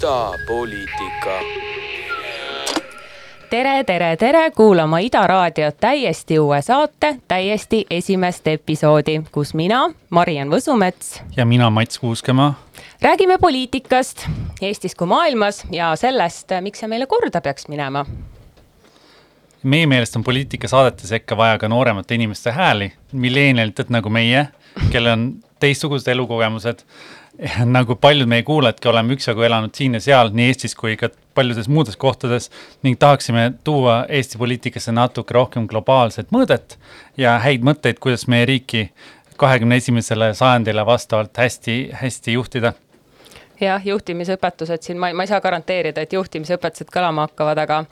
idapoliitika. tere, tere, tere kuulama Ida raadiot täiesti uue saate, täiesti esimest episoodi, kus mina, Mariann Võsumets. ja mina, Mats Kuuskemaa. räägime poliitikast Eestis kui maailmas ja sellest, miks see meile korda peaks minema meie meelest on poliitikasaadete sekka vaja ka nooremate inimeste hääli, milleenialitelt nagu meie, kellel on teistsugused elukogemused nagu paljud meie kuulajadki oleme üksjagu elanud siin ja seal, nii Eestis kui ka paljudes muudes kohtades ning tahaksime tuua Eesti poliitikasse natuke rohkem globaalset mõõdet ja häid mõtteid, kuidas meie riiki kahekümne esimesele sajandile vastavalt hästi, hästi juhtida. Jah, juhtimisõpetused siin, ma, ma ei saa garanteerida, et juhtimisõpetused kõlama hakkavad, aga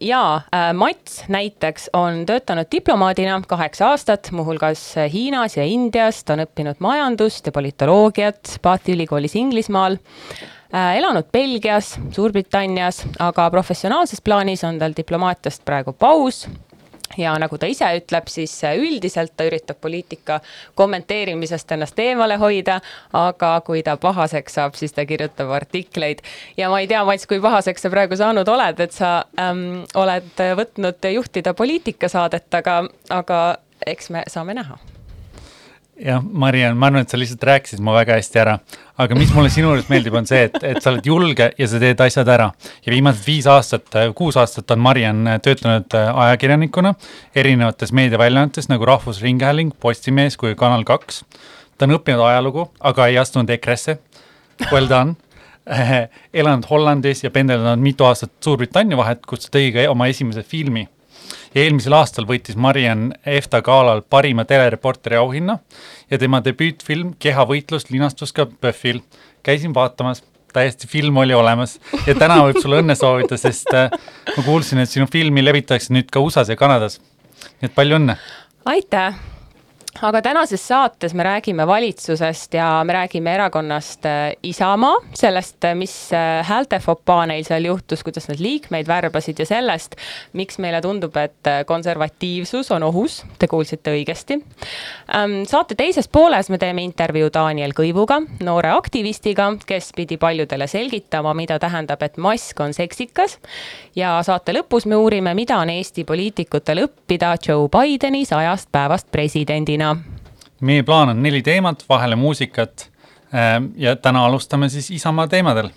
ja äh, Mats näiteks on töötanud diplomaadina kaheksa aastat, muuhulgas Hiinas ja Indias, ta on õppinud majandust ja politoloogiat Bathi ülikoolis Inglismaal. Äh, elanud Belgias, Suurbritannias, aga professionaalses plaanis on tal diplomaatiast praegu paus ja nagu ta ise ütleb, siis üldiselt ta üritab poliitika kommenteerimisest ennast eemale hoida, aga kui ta pahaseks saab, siis ta kirjutab artikleid. ja ma ei tea, Mats, kui pahaseks sa praegu saanud oled, et sa ähm, oled võtnud juhtida poliitikasaadet, aga, aga eks me saame näha jah, Mariann, ma arvan, et sa lihtsalt rääkisid mu väga hästi ära. Aga mis mulle sinu juures meeldib, on see, et, et sa oled julge ja sa teed asjad ära. ja viimased viis aastat, kuus aastat on Mariann töötanud ajakirjanikuna erinevates meediaväljaannetes nagu Rahvusringhääling, Postimees kui Kanal kaks. ta on õppinud ajalugu, aga ei astunud EKRE-sse. Well done elanud Hollandis ja pendeldanud mitu aastat Suurbritannia vahet, kus ta tõi ka oma esimese filmi eelmisel aastal võitis Mariann EFTA galal parima telereporteri auhinna ja tema debüütfilm Kehavõitlus linastus ka PÖFFil. käisin vaatamas, täiesti film oli olemas ja täna võib sulle õnne soovida, sest äh, ma kuulsin, et sinu filmi levitatakse nüüd ka USA-s ja Kanadas. nii et palju õnne! aitäh! Aga tänases saates me räägime valitsusest ja me räägime erakonnast äh, Isamaa, sellest, äh, mis äh, häältefopaa neil seal juhtus, kuidas nad liikmeid värbasid ja sellest, miks meile tundub, et konservatiivsus on ohus, te kuulsite õigesti. Ähm, saate teises pooles me teeme intervjuu Daniel Kõivuga, noore aktivistiga, kes pidi paljudele selgitama, mida tähendab, et mask on seksikas. ja saate lõpus me uurime, mida on Eesti poliitikutel õppida Joe Bideni sajast päevast presidendina Tallinna. meie plaan on neli teemat, vahele muusikat. Ähm, ja täna alustame siis Isamaa teemadel.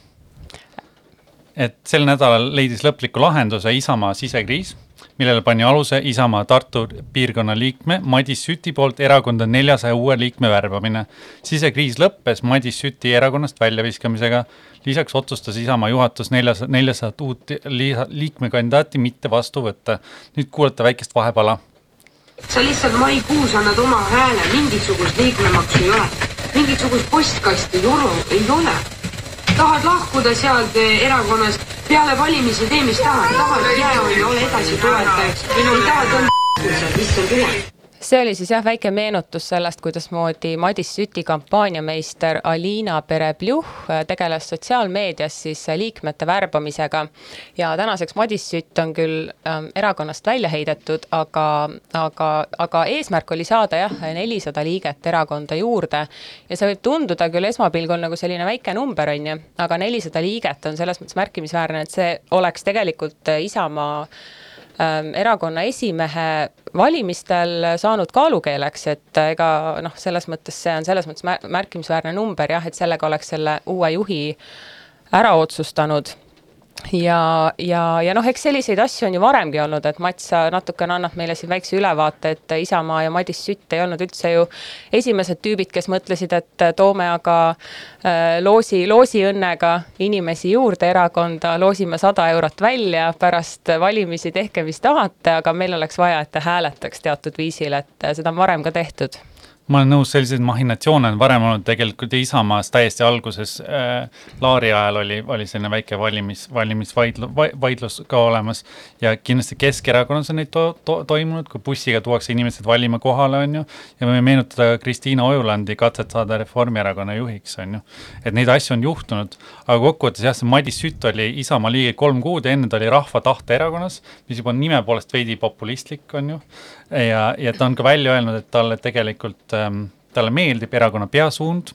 et sel nädalal leidis lõpliku lahenduse Isamaa sisekriis, millele pani aluse Isamaa Tartu piirkonna liikme Madis Süti poolt erakonda neljasaja uue liikme värbamine. sisekriis lõppes Madis Süti erakonnast väljaviskamisega. lisaks otsustas Isamaa juhatus neljas, neljasajat uut liikmekandidaati mitte vastu võtta. nüüd kuulete väikest vahepala sa lihtsalt maikuus annad oma hääle, mingisugust liikmemaksu ei ole, mingisugust postkasti juru ei ole. tahad lahkuda sealt erakonnast, peale valimisi tee, mis tahad, tahad jää, ole edasi toetajaks, ei õnn sealt, issand jumal see oli siis jah, väike meenutus sellest, kuidasmoodi Madis Süti kampaaniameister Alina Perepljuh äh, tegeles sotsiaalmeedias siis äh, liikmete värbamisega. ja tänaseks Madis Sütt on küll ähm, erakonnast välja heidetud, aga, aga, aga eesmärk oli saada jah, nelisada liiget erakonda juurde. ja see võib tunduda küll esmapilgul nagu selline väike number, on ju, aga nelisada liiget on selles mõttes märkimisväärne, et see oleks tegelikult äh, Isamaa Ähm, erakonna esimehe valimistel saanud kaalukeeleks, et ega noh, selles mõttes see on selles mõttes märkimisväärne number jah, et sellega oleks selle uue juhi ära otsustanud ja, ja, ja noh, eks selliseid asju on ju varemgi olnud, et Mats, sa natukene annad meile siin väikse ülevaate, et Isamaa ja Madis Sütt ei olnud üldse ju esimesed tüübid, kes mõtlesid, et toome aga äh, loosi, loosiõnnega inimesi juurde erakonda, loosime sada eurot välja, pärast valimisi tehke, mis tahate, aga meil oleks vaja, et te hääletaks teatud viisil, et seda on varem ka tehtud ma olen nõus, selliseid mahhinatsioone on varem olnud tegelikult Isamaas täiesti alguses äh,. Laari ajal oli, oli selline väike valimis, valimisvaidlus, vaidlus ka olemas. ja kindlasti Keskerakonnas on neid to, to, toimunud, kui bussiga tuuakse inimesed valima kohale, on ju. ja võime meenutada Kristiina Ojulandi katset saada Reformierakonna juhiks, on ju. et neid asju on juhtunud, aga kokkuvõttes jah, see Madis Sütt oli Isamaa liige kolm kuud ja enne ta oli Rahva Tahte Erakonnas, mis juba nime poolest veidi populistlik, on ju ja, ja ta on ka välja öelnud, et talle tegelikult ähm,, talle meeldib erakonna peasuund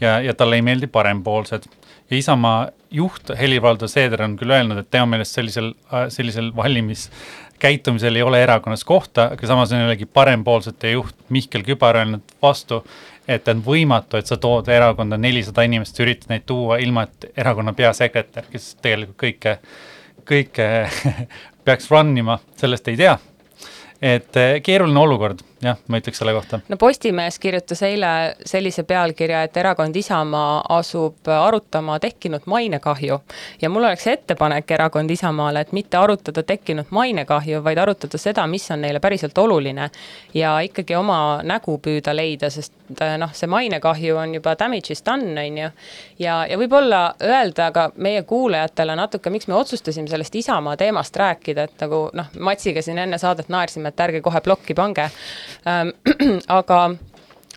ja, ja talle ei meeldi parempoolsed. ja Isamaa juht Helir-Valdor Seeder on küll öelnud, et tema meelest sellisel, sellisel valimiskäitumisel ei ole erakonnas kohta, aga samas on jällegi parempoolsete juht Mihkel Kübar öelnud vastu, et on võimatu, et sa tood erakonda nelisada inimest, üritad neid tuua ilma, et erakonna peasekretär, kes tegelikult kõike, kõike peaks run ima, sellest ei tea. et eh, keeruline olukord jah, ma ütleks selle kohta. no Postimees kirjutas eile sellise pealkirja, et erakond Isamaa asub arutama tekkinud mainekahju. ja mul oleks ettepanek erakond Isamaale, et mitte arutada tekkinud mainekahju, vaid arutada seda, mis on neile päriselt oluline. ja ikkagi oma nägu püüda leida, sest äh, noh, see mainekahju on juba damage is done, on ju. ja, ja võib-olla öelda ka meie kuulajatele natuke, miks me otsustasime sellest Isamaa teemast rääkida, et nagu noh, Matsiga siin enne saadet naersime, et ärge kohe plokki pange aga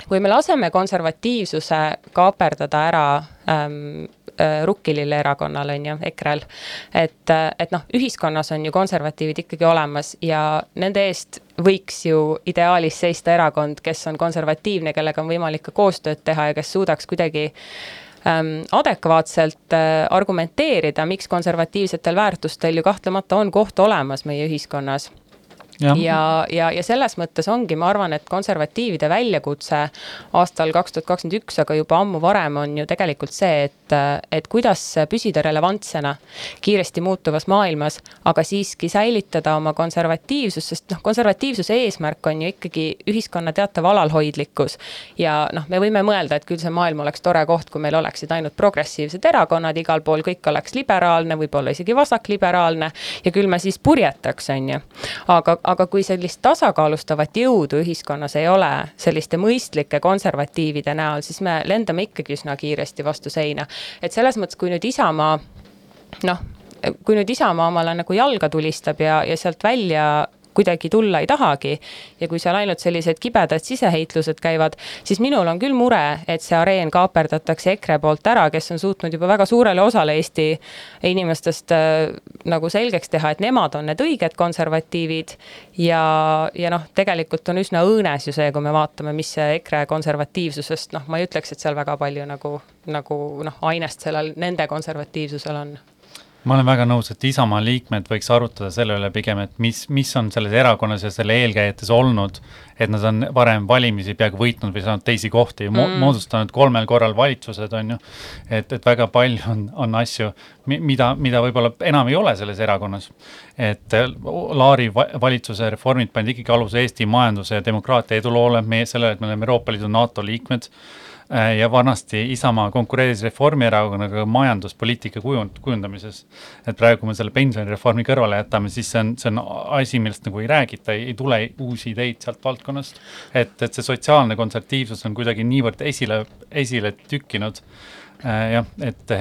kui me laseme konservatiivsuse kaaperdada ära ähm, äh, Rukkilile erakonnal, on ju, EKRE-l. et, et noh, ühiskonnas on ju konservatiivid ikkagi olemas ja nende eest võiks ju ideaalis seista erakond, kes on konservatiivne, kellega on võimalik ka koostööd teha ja kes suudaks kuidagi ähm, adekvaatselt äh, argumenteerida, miks konservatiivsetel väärtustel ju kahtlemata on koht olemas meie ühiskonnas ja, ja, ja, ja selles mõttes ongi, ma arvan, et konservatiivide väljakutse aastal kaks tuhat kakskümmend üks, aga juba ammu varem on ju tegelikult see, et, et kuidas püsida relevantsena kiiresti muutuvas maailmas, aga siiski säilitada oma konservatiivsust, sest noh, konservatiivsuse eesmärk on ju ikkagi ühiskonna teatav alalhoidlikkus. ja noh, me võime mõelda, et küll see maailm oleks tore koht, kui meil oleksid ainult progressiivsed erakonnad igal pool, kõik oleks liberaalne, võib-olla isegi vasakliberaalne ja küll me siis purjetaks, on ju. aga, aga kui sellist tasakaalustavat jõudu ühiskonnas ei ole selliste mõistlike konservatiivide näol, siis me lendame ikkagi üsna kiiresti vastu seina. et selles mõttes, kui nüüd Isamaa noh, kui nüüd Isamaa omale nagu jalga tulistab ja, ja sealt välja kuidagi tulla ei tahagi. ja kui seal ainult sellised kibedad siseheitlused käivad, siis minul on küll mure, et see areen kaaperdatakse EKRE poolt ära, kes on suutnud juba väga suurele osale Eesti inimestest äh, nagu selgeks teha, et nemad on need õiged konservatiivid. ja, ja noh, tegelikult on üsna õõnes ju see, kui me vaatame, mis EKRE konservatiivsusest, noh, ma ei ütleks, et seal väga palju nagu, nagu noh, ainest sellel nende konservatiivsusel on ma olen väga nõus, et Isamaa liikmed võiks arutada selle üle pigem, et mis, mis on selles erakonnas ja selle eelkäijates olnud, et nad on varem valimisi peaaegu võitnud või saanud teisi kohti mm., moodustanud kolmel korral valitsused, on ju. et, et väga palju on, on asju, mida, mida võib-olla enam ei ole selles erakonnas. et Laari valitsuse reformid panid ikkagi aluse Eesti majanduse ja demokraatia eduloole, meie sellele, et me oleme Euroopa Liidu, NATO liikmed Äh, ja vanasti Isamaa konkureeris Reformierakonnaga majanduspoliitika kujund, kujundamises. et praegu, kui me selle pensionireformi kõrvale jätame, siis see on, see on asi, millest nagu ei räägita, ei tule uusi ideid sealt valdkonnast. et, et see sotsiaalne konservatiivsus on kuidagi niivõrd esile, esile tükkinud äh, jah, et,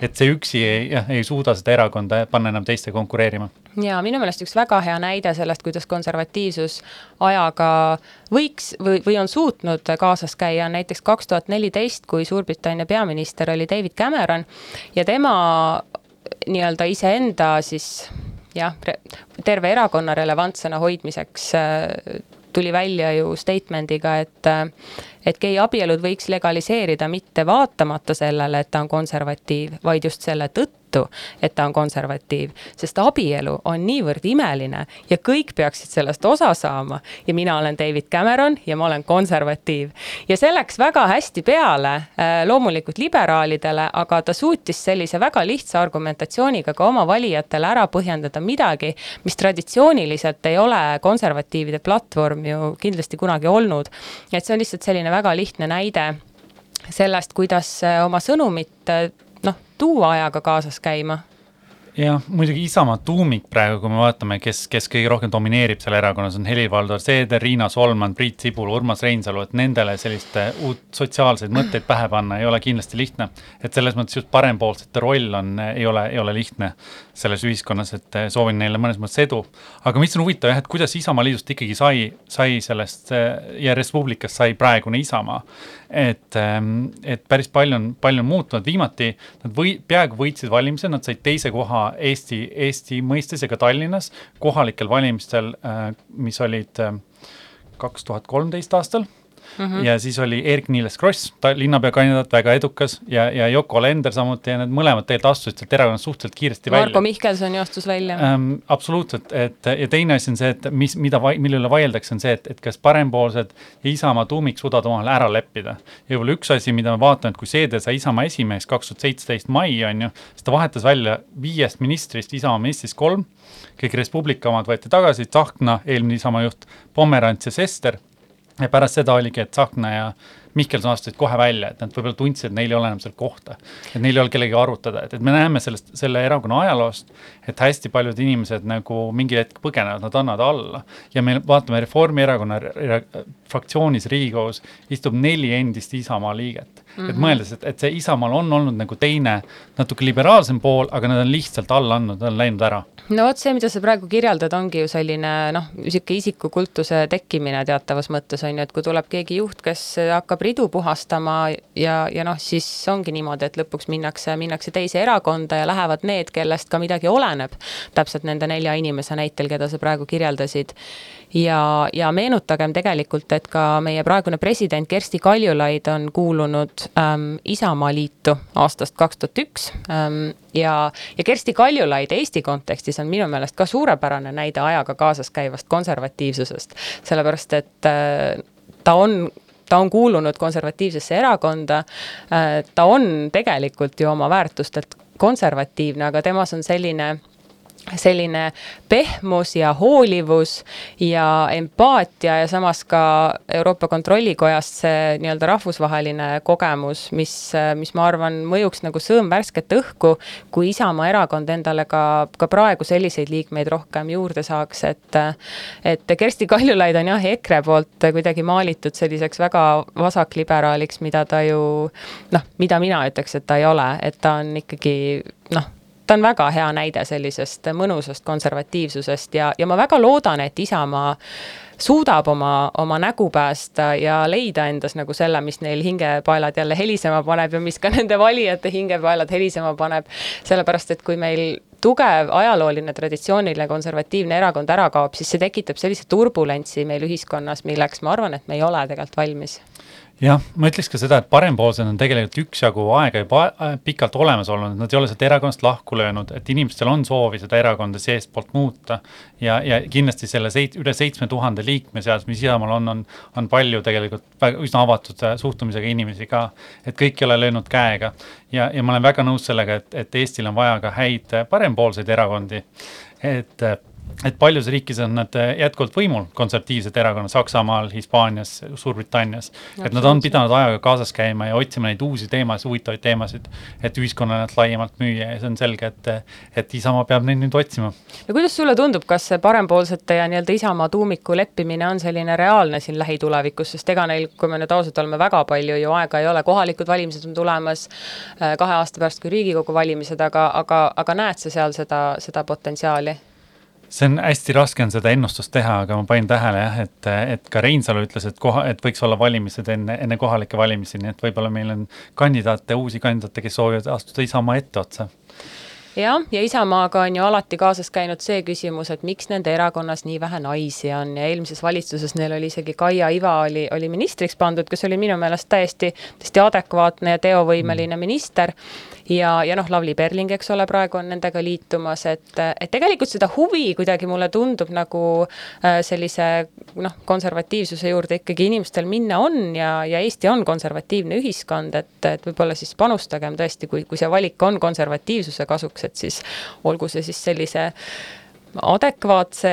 et see üksi ei, jah, ei suuda seda erakonda panna enam teiste konkureerima ja minu meelest üks väga hea näide sellest, kuidas konservatiivsus ajaga võiks või, või on suutnud kaasas käia, on näiteks kaks tuhat neliteist, kui Suurbritannia peaminister oli David Cameron ja tema nii-öelda iseenda siis jah, terve erakonna relevantsena hoidmiseks äh, tuli välja ju statement'iga, et äh, et geiabielud võiks legaliseerida mitte vaatamata sellele, et ta on konservatiiv, vaid just selle tõttu, et ta on konservatiiv. sest abielu on niivõrd imeline ja kõik peaksid sellest osa saama. ja mina olen David Cameron ja ma olen konservatiiv. ja see läks väga hästi peale äh, loomulikult liberaalidele, aga ta suutis sellise väga lihtsa argumentatsiooniga ka oma valijatele ära põhjendada midagi, mis traditsiooniliselt ei ole konservatiivide platvorm ju kindlasti kunagi olnud. et see on lihtsalt selline väga lihtne näide sellest, kuidas äh, oma sõnumit äh, noh, tuua ajaga kaasas käima jah, muidugi Isamaa tuumik praegu, kui me vaatame, kes, kes kõige rohkem domineerib seal erakonnas, on Helir-Valdor Seeder, Riina Solman, Priit Sibul, Urmas Reinsalu, et nendele sellist uut sotsiaalseid mõtteid pähe panna ei ole kindlasti lihtne. et selles mõttes just parempoolsete roll on, ei ole, ei ole lihtne selles ühiskonnas, et soovin neile mõnes mõttes edu. aga mis on huvitav jah, et kuidas Isamaa Liidust ikkagi sai, sai sellest ja Res Publicast sai praegune Isamaa. et, et päris palju on, palju on muutunud, viimati nad või, peaaegu võitsid valimised, nad said teise koha Eesti, Eesti mõistes ja ka Tallinnas kohalikel valimistel, äh, mis olid äh, kaks tuhat kolmteist aastal mm. -hmm. ja siis oli Eerik-Niiles Kross, ta linnapeakandidaat, väga edukas ja, ja Yoko Alender samuti ja need mõlemad tegelikult astusid sealt erakonnast suhteliselt kiiresti Marko välja. Marko Mihkelson joostus välja ähm,. absoluutselt, et ja teine asi on see, et mis, mida, mille üle vaieldakse, on see, et, et kas parempoolsed ja Isamaa tuumik suudavad omavahel ära leppida. ja võib-olla üks asi, mida ma vaatan, et kui Seeder sai Isamaa esimeheks kaks tuhat seitseteist mai, on ju, siis ta vahetas välja viiest ministrist, Isamaa ministrist kolm, kõik Res Publica omad võeti tagasi, Tsahkna, eelmine Isamaa juht, Pomerants ja Sester ja pärast seda oligi, et Tsahkna ja Mihkelson astusid kohe välja, et nad võib-olla tundsid, et neil ei ole enam seal kohta. et neil ei ole kellegagi arutada, et, et me näeme sellest, selle erakonna ajaloost, et hästi paljud inimesed nagu mingi hetk põgenevad, nad annavad alla. ja me vaatame Reformierakonna fraktsioonis Riigikogus istub neli endist Isamaa liiget mm. -hmm. et mõeldes, et, et see Isamaal on olnud nagu teine, natuke liberaalsem pool, aga nad on lihtsalt alla andnud, nad on läinud ära no vot see, mida sa praegu kirjeldad, ongi ju selline noh, niisugune isikukultuse tekkimine teatavas mõttes on ju, et kui tuleb keegi juht, kes hakkab ridu puhastama ja, ja noh, siis ongi niimoodi, et lõpuks minnakse, minnakse teise erakonda ja lähevad need, kellest ka midagi oleneb. täpselt nende nelja inimese näitel, keda sa praegu kirjeldasid ja, ja meenutagem tegelikult, et ka meie praegune president Kersti Kaljulaid on kuulunud ähm, Isamaaliitu aastast kaks tuhat üks ähm, ja, ja Kersti Kaljulaid Eesti kontekstis on minu meelest ka suurepärane näide ajaga kaasas käivast konservatiivsusest, sellepärast et äh, ta on ta on kuulunud konservatiivsesse erakonda, äh, ta on tegelikult ju oma väärtustelt konservatiivne, aga temas on selline selline pehmus ja hoolivus ja empaatia ja samas ka Euroopa Kontrollikojast see nii-öelda rahvusvaheline kogemus, mis, mis ma arvan, mõjuks nagu sõõm värsket õhku, kui Isamaa erakond endale ka, ka praegu selliseid liikmeid rohkem juurde saaks, et et Kersti Kaljulaid on jah, EKRE poolt kuidagi maalitud selliseks väga vasakliberaaliks, mida ta ju noh, mida mina ütleks, et ta ei ole, et ta on ikkagi noh ta on väga hea näide sellisest mõnusast konservatiivsusest ja, ja ma väga loodan, et Isamaa suudab oma, oma nägu päästa ja leida endas nagu selle, mis neil hingepaelad jälle helisema paneb ja mis ka nende valijate hingepaelad helisema paneb. sellepärast, et kui meil tugev ajalooline traditsiooniline konservatiivne erakond ära kaob, siis see tekitab sellise turbulentsi meil ühiskonnas, milleks ma arvan, et me ei ole tegelikult valmis jah, ma ütleks ka seda, et parempoolsed on tegelikult üksjagu aega juba äh, pikalt olemas olnud, nad ei ole sealt erakonnast lahku löönud, et inimestel on soovi seda erakonda seestpoolt muuta. ja, ja kindlasti selle seit-, üle seitsme tuhande liikme seas, mis Isamaal on, on, on palju tegelikult väga, üsna avatud äh, suhtumisega inimesi ka. et kõik ei ole löönud käega ja, ja ma olen väga nõus sellega, et, et Eestil on vaja ka häid äh, parempoolseid erakondi, et et paljudes riikides on nad äh, jätkuvalt võimul, konservatiivsed erakonnad Saksamaal, Hispaanias, Suurbritannias. et nad on pidanud ajaga kaasas käima ja otsima neid uusi teemasid, huvitavaid teemasid, et ühiskonnale nad laiemalt müüa ja see on selge, et, et Isamaa peab neid nüüd otsima. no kuidas sulle tundub, kas see parempoolsete ja nii-öelda Isamaa tuumiku leppimine on selline reaalne siin lähitulevikus, sest ega neil, kui me nüüd ausad oleme, väga palju ju aega ei ole, kohalikud valimised on tulemas äh, kahe aasta pärast kui Riigikogu valimised, aga, aga, aga näed sa seal seda, seda potentsiaali? See on hästi raske on seda ennustust teha, aga ma panin tähele jah, et, et ka Reinsalu ütles, et koha, et võiks olla valimised enne, enne kohalikke valimisi, nii et võib-olla meil on kandidaate, uusi kandidaate, kes soovivad astuda Isamaa etteotsa jah, ja Isamaaga on ju alati kaasas käinud see küsimus, et miks nende erakonnas nii vähe naisi on ja eelmises valitsuses neil oli isegi Kaia Iva oli, oli ministriks pandud, kes oli minu meelest täiesti, täiesti adekvaatne ja teovõimeline minister ja, ja noh, Lavly Perling, eks ole, praegu on nendega liitumas, et, et tegelikult seda huvi kuidagi mulle tundub nagu äh, sellise noh, konservatiivsuse juurde ikkagi inimestel minna on ja, ja Eesti on konservatiivne ühiskond, et, et võib-olla siis panustagem tõesti, kui, kui see valik on konservatiivsuse kasuks, et siis olgu see siis sellise adekvaatse,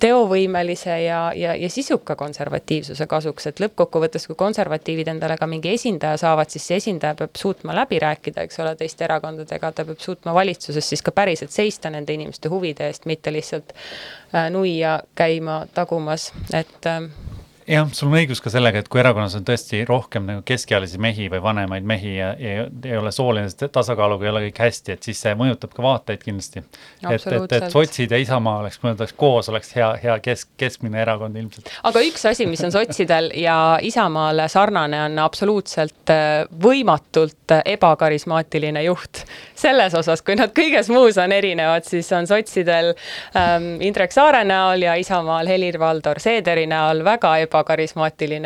teovõimelise ja, ja, ja sisuka konservatiivsuse kasuks, et lõppkokkuvõttes, kui konservatiivid endale ka mingi esindaja saavad, siis see esindaja peab suutma läbi rääkida, eks ole, teiste erakondadega, ta peab suutma valitsuses siis ka päriselt seista nende inimeste huvide eest, mitte lihtsalt äh, nuia käima tagumas, et äh, jah, sul on õigus ka sellega, et kui erakonnas on tõesti rohkem nagu keskealisi mehi või vanemaid mehi ja, ja ei ole soolise tasakaaluga ei ole kõik hästi, et siis see mõjutab ka vaateid kindlasti. et, et, et sotsid ja Isamaa oleks, ma ütleks koos oleks hea, hea kesk, keskmine erakond ilmselt. aga üks asi, mis on sotsidel ja Isamaale sarnane, on absoluutselt äh, võimatult ebakarismaatiline juht. selles osas, kui nad kõiges muus on erinevad, siis on sotsidel ähm, Indrek Saare näol ja Isamaal Helir-Valdor Seederi näol väga ebakarismaatiline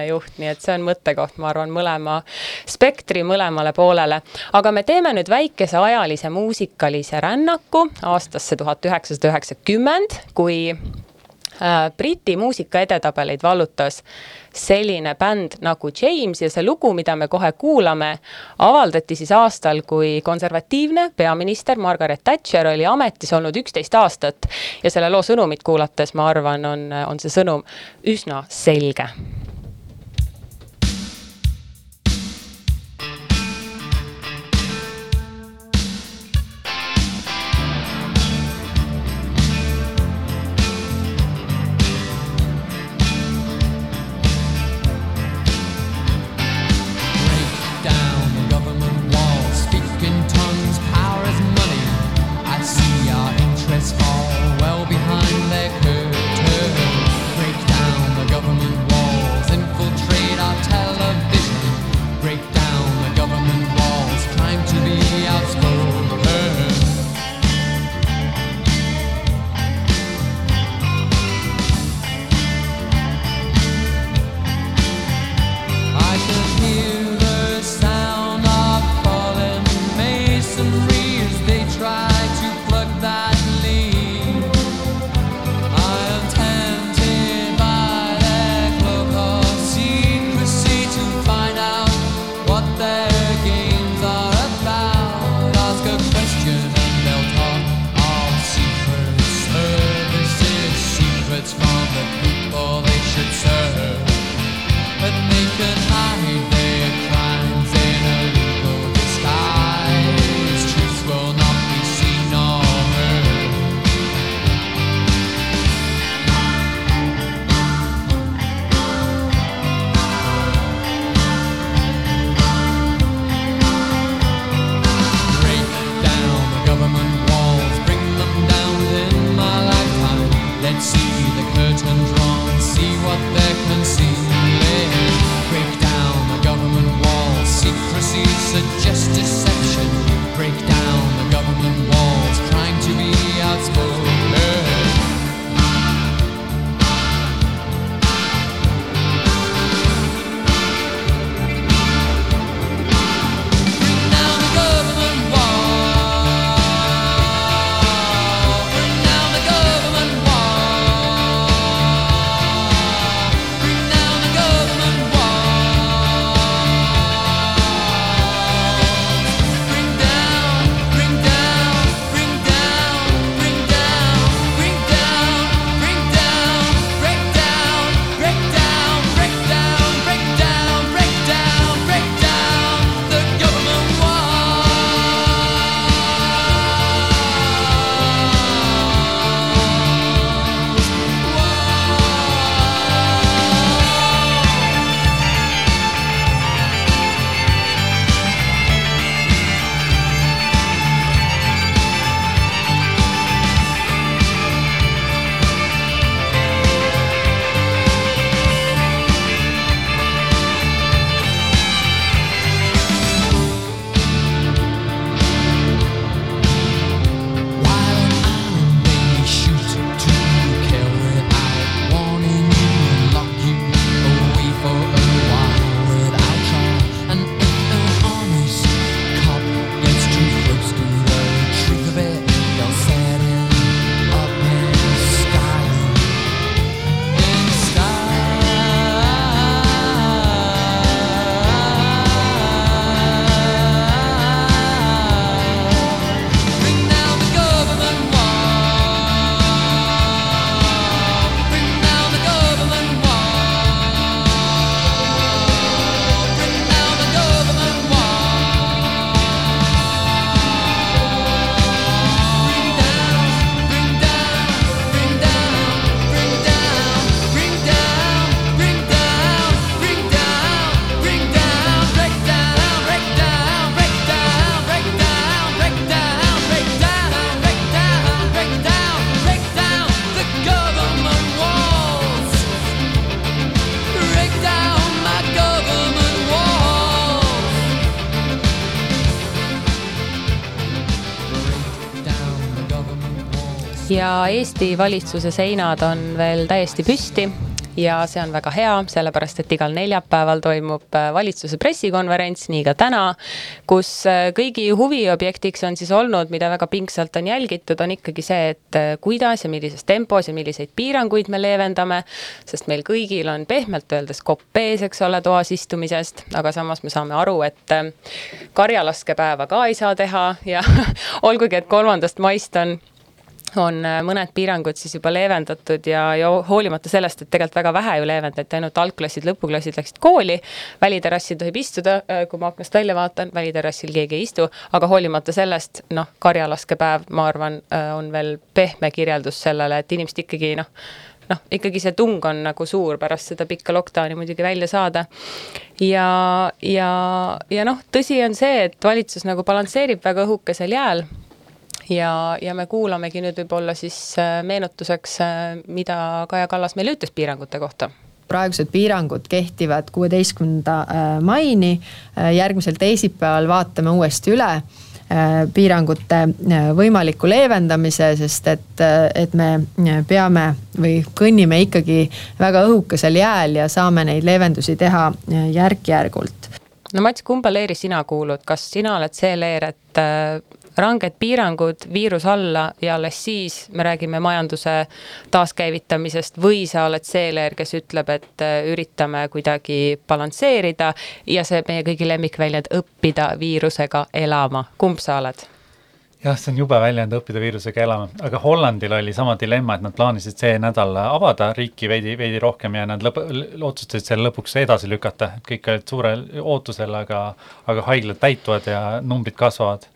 juht, nii et see on mõttekoht, ma arvan, mõlema spektri mõlemale poolele. aga me teeme nüüd väikese ajalise muusikalise rännaku aastasse tuhat üheksasada üheksakümmend, kui Äh, Briti muusika edetabeleid vallutas selline bänd nagu James ja see lugu, mida me kohe kuulame, avaldati siis aastal, kui konservatiivne peaminister Margaret Thatcher oli ametis olnud üksteist aastat. Ja selle loo sõnumit kuulates, ma arvan, on, on see sõnum üsna selge Eesti valitsuse seinad on veel täiesti püsti ja see on väga hea, sellepärast et igal neljapäeval toimub äh, valitsuse pressikonverents, nii ka täna, kus äh, kõigi huviobjektiks on siis olnud, mida väga pingsalt on jälgitud, on ikkagi see, et äh, kuidas ja millises tempos ja milliseid piiranguid me leevendame, sest meil kõigil on pehmelt öeldes kopp ees, eks ole, toas istumisest, aga samas me saame aru, et karjalaskepäeva ka ei saa teha ja olgugi, et kolmandast maist on on äh, mõned piirangud siis juba leevendatud ja, ja hoolimata sellest, et tegelikult väga vähe ju leevendati, ainult algklassid, lõpuklassid läksid kooli, väliterrassil tohib istuda, äh, kui ma aknast välja vaatan, väliterrassil keegi ei istu, aga hoolimata sellest, noh, karjalaskepäev, ma arvan, äh, on veel pehme kirjeldus sellele, et inimesed ikkagi noh, noh, ikkagi see tung on nagu suur pärast seda pikka lockdowni muidugi välja saada. ja, ja, ja noh, tõsi on see, et valitsus nagu balansseerib väga õhukesel jääl ja, ja me kuulamegi nüüd võib-olla siis äh, meenutuseks, äh, mida Kaja Kallas meile ütles piirangute kohta. Praegused piirangud kehtivad kuueteistkümnenda äh, maini, järgmisel teisipäeval vaatame uuesti üle piirangute võimaliku leevendamise, sest et, et me peame või kõnnime ikkagi väga õhukesel jääl ja saame neid leevendusi teha järk-järgult. no Mats, kumba leeri sina kuulud, kas sina oled see leer, et ranged piirangud, viirus alla ja alles siis me räägime majanduse taaskäivitamisest või sa oled see leer, kes ütleb, et äh, üritame kuidagi balansseerida ja see meie kõigi lemmikväljend õppida viirusega elama, kumb sa oled? jah, see on jube väljend õppida viirusega elama, aga Hollandil oli sama dilemma, et nad plaanisid see nädal avada riiki veidi, veidi rohkem ja nad lõp-, otsustasid selle lõpuks edasi lükata, et kõik olid suurel ootusel, aga, aga haiglad täituvad ja numbrid kasvavad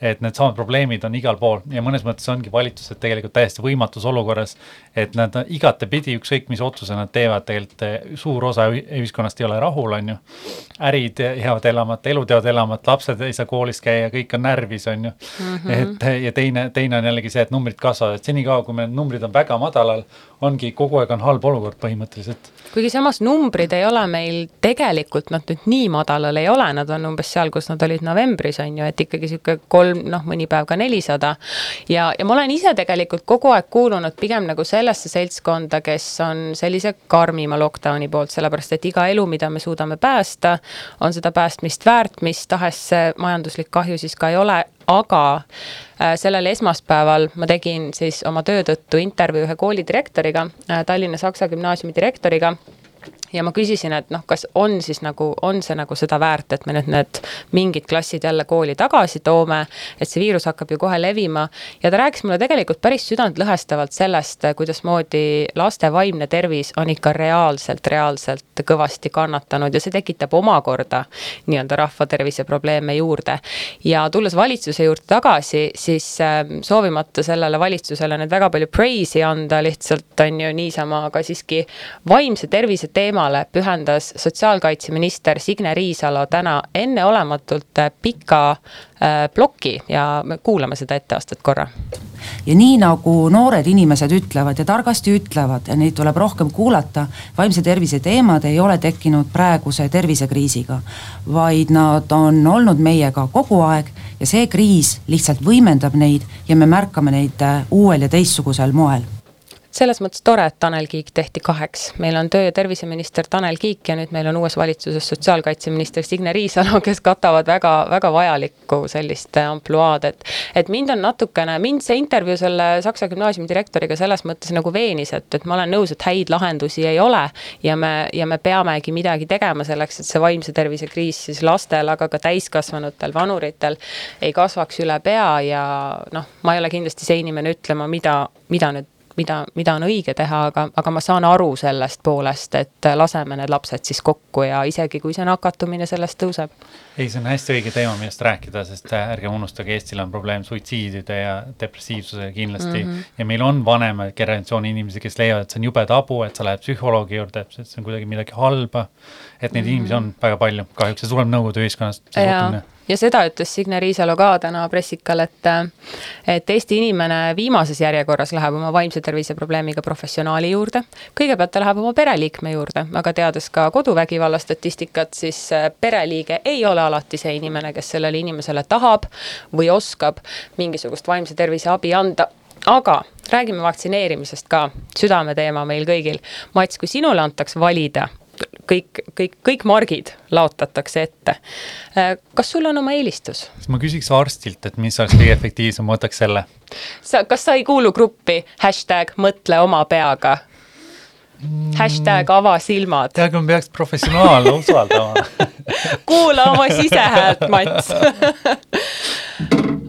et needsamad probleemid on igal pool ja mõnes mõttes ongi valitsused tegelikult täiesti võimatus olukorras, et nad igatepidi, ükskõik mis otsuse nad teevad, tegelikult eh, suur osa ühiskonnast ei ole rahul, on ju. ärid jäävad elamata, elud jäävad elamata, lapsed ei saa koolis käia, kõik on närvis, on ju mm. -hmm. et ja teine, teine on jällegi see, et numbrid kasvavad, et senikaua, kui meil numbrid on väga madalal, ongi kogu aeg on halb olukord põhimõtteliselt. kuigi samas numbrid ei ole meil tegelikult, nad nüüd nii madalal ei ole, nad on umbes seal, kus nad olid novembris, on ju, et ikkagi niisugune kolm, noh, mõni päev ka nelisada. ja, ja ma olen ise tegelikult kogu aeg kuulunud pigem nagu sellesse seltskonda, kes on sellise karmima lockdown'i poolt, sellepärast et iga elu, mida me suudame päästa, on seda päästmist väärt, mis tahes see majanduslik kahju siis ka ei ole, aga äh, sellel esmaspäeval ma tegin siis oma töö tõttu intervjuu ühe kooli direktoriga, äh, Tallinna Saksa Gümnaasiumi direktoriga ja ma küsisin, et noh, kas on siis nagu, on see nagu seda väärt, et me nüüd need mingid klassid jälle kooli tagasi toome, et see viirus hakkab ju kohe levima. ja ta rääkis mulle tegelikult päris südantlõhestavalt sellest, kuidasmoodi laste vaimne tervis on ikka reaalselt, reaalselt kõvasti kannatanud ja see tekitab omakorda nii-öelda rahva tervise probleeme juurde. ja tulles valitsuse juurde tagasi, siis ähm, soovimata sellele valitsusele nüüd väga palju praise'i anda, lihtsalt on ju niisama, aga siiski vaimse tervise teema teemale pühendas sotsiaalkaitseminister Signe Riisalo täna enneolematult pika äh, ploki ja me kuulame seda etteastet korra. ja nii nagu noored inimesed ütlevad ja targasti ütlevad ja neid tuleb rohkem kuulata, vaimse tervise teemad ei ole tekkinud praeguse tervisekriisiga, vaid nad on olnud meiega kogu aeg ja see kriis lihtsalt võimendab neid ja me märkame neid äh, uuel ja teistsugusel moel selles mõttes tore, et Tanel Kiik tehti kaheks. meil on töö- ja terviseminister Tanel Kiik ja nüüd meil on uues valitsuses sotsiaalkaitseminister Signe Riisalo, kes katavad väga, väga vajalikku sellist ampluaad, et et mind on natukene, mind see intervjuu selle Saksa gümnaasiumi direktoriga selles mõttes nagu veenis, et, et ma olen nõus, et häid lahendusi ei ole ja me, ja me peamegi midagi tegema selleks, et see vaimse tervise kriis siis lastel, aga ka täiskasvanutel, vanuritel ei kasvaks üle pea ja noh, ma ei ole kindlasti see inimene ütlema, mida, mida nüüd mida, mida on õige teha, aga, aga ma saan aru sellest poolest, et laseme need lapsed siis kokku ja isegi kui see nakatumine sellest tõuseb. ei, see on hästi õige teema, millest rääkida, sest ärgem unustage, Eestil on probleem suitsiidide ja depressiivsusega kindlasti mm. -hmm. ja meil on vanema generatsiooni inimesi, kes leiavad, et see on jube tabu, et sa lähed psühholoogi juurde, et see on kuidagi midagi halba. et neid mm -hmm. inimesi on väga palju, kahjuks see tuleb Nõukogude ühiskonnast, see suhtumine ja seda ütles Signe Riisalo ka täna pressikal, et et Eesti inimene viimases järjekorras läheb oma vaimse tervise probleemiga professionaali juurde. kõigepealt ta läheb oma pereliikme juurde, aga teades ka koduvägivalla statistikat, siis pereliige ei ole alati see inimene, kes sellele inimesele tahab või oskab mingisugust vaimse tervise abi anda aga räägime vaktsineerimisest ka, südameteema meil kõigil. Mats, kui sinule antakse valida kõik, kõik, kõik margid laotatakse ette. Äh, kas sul on oma eelistus? ma küsiks arstilt, et mis oleks kõige efektiivsem, ma võtaks selle. sa, kas sa ei kuulu gruppi hashtag mõtle oma peaga? hashtag ava silmad. tead, kui ma peaks professionaalne usaldama kuula oma sisehäält, Mats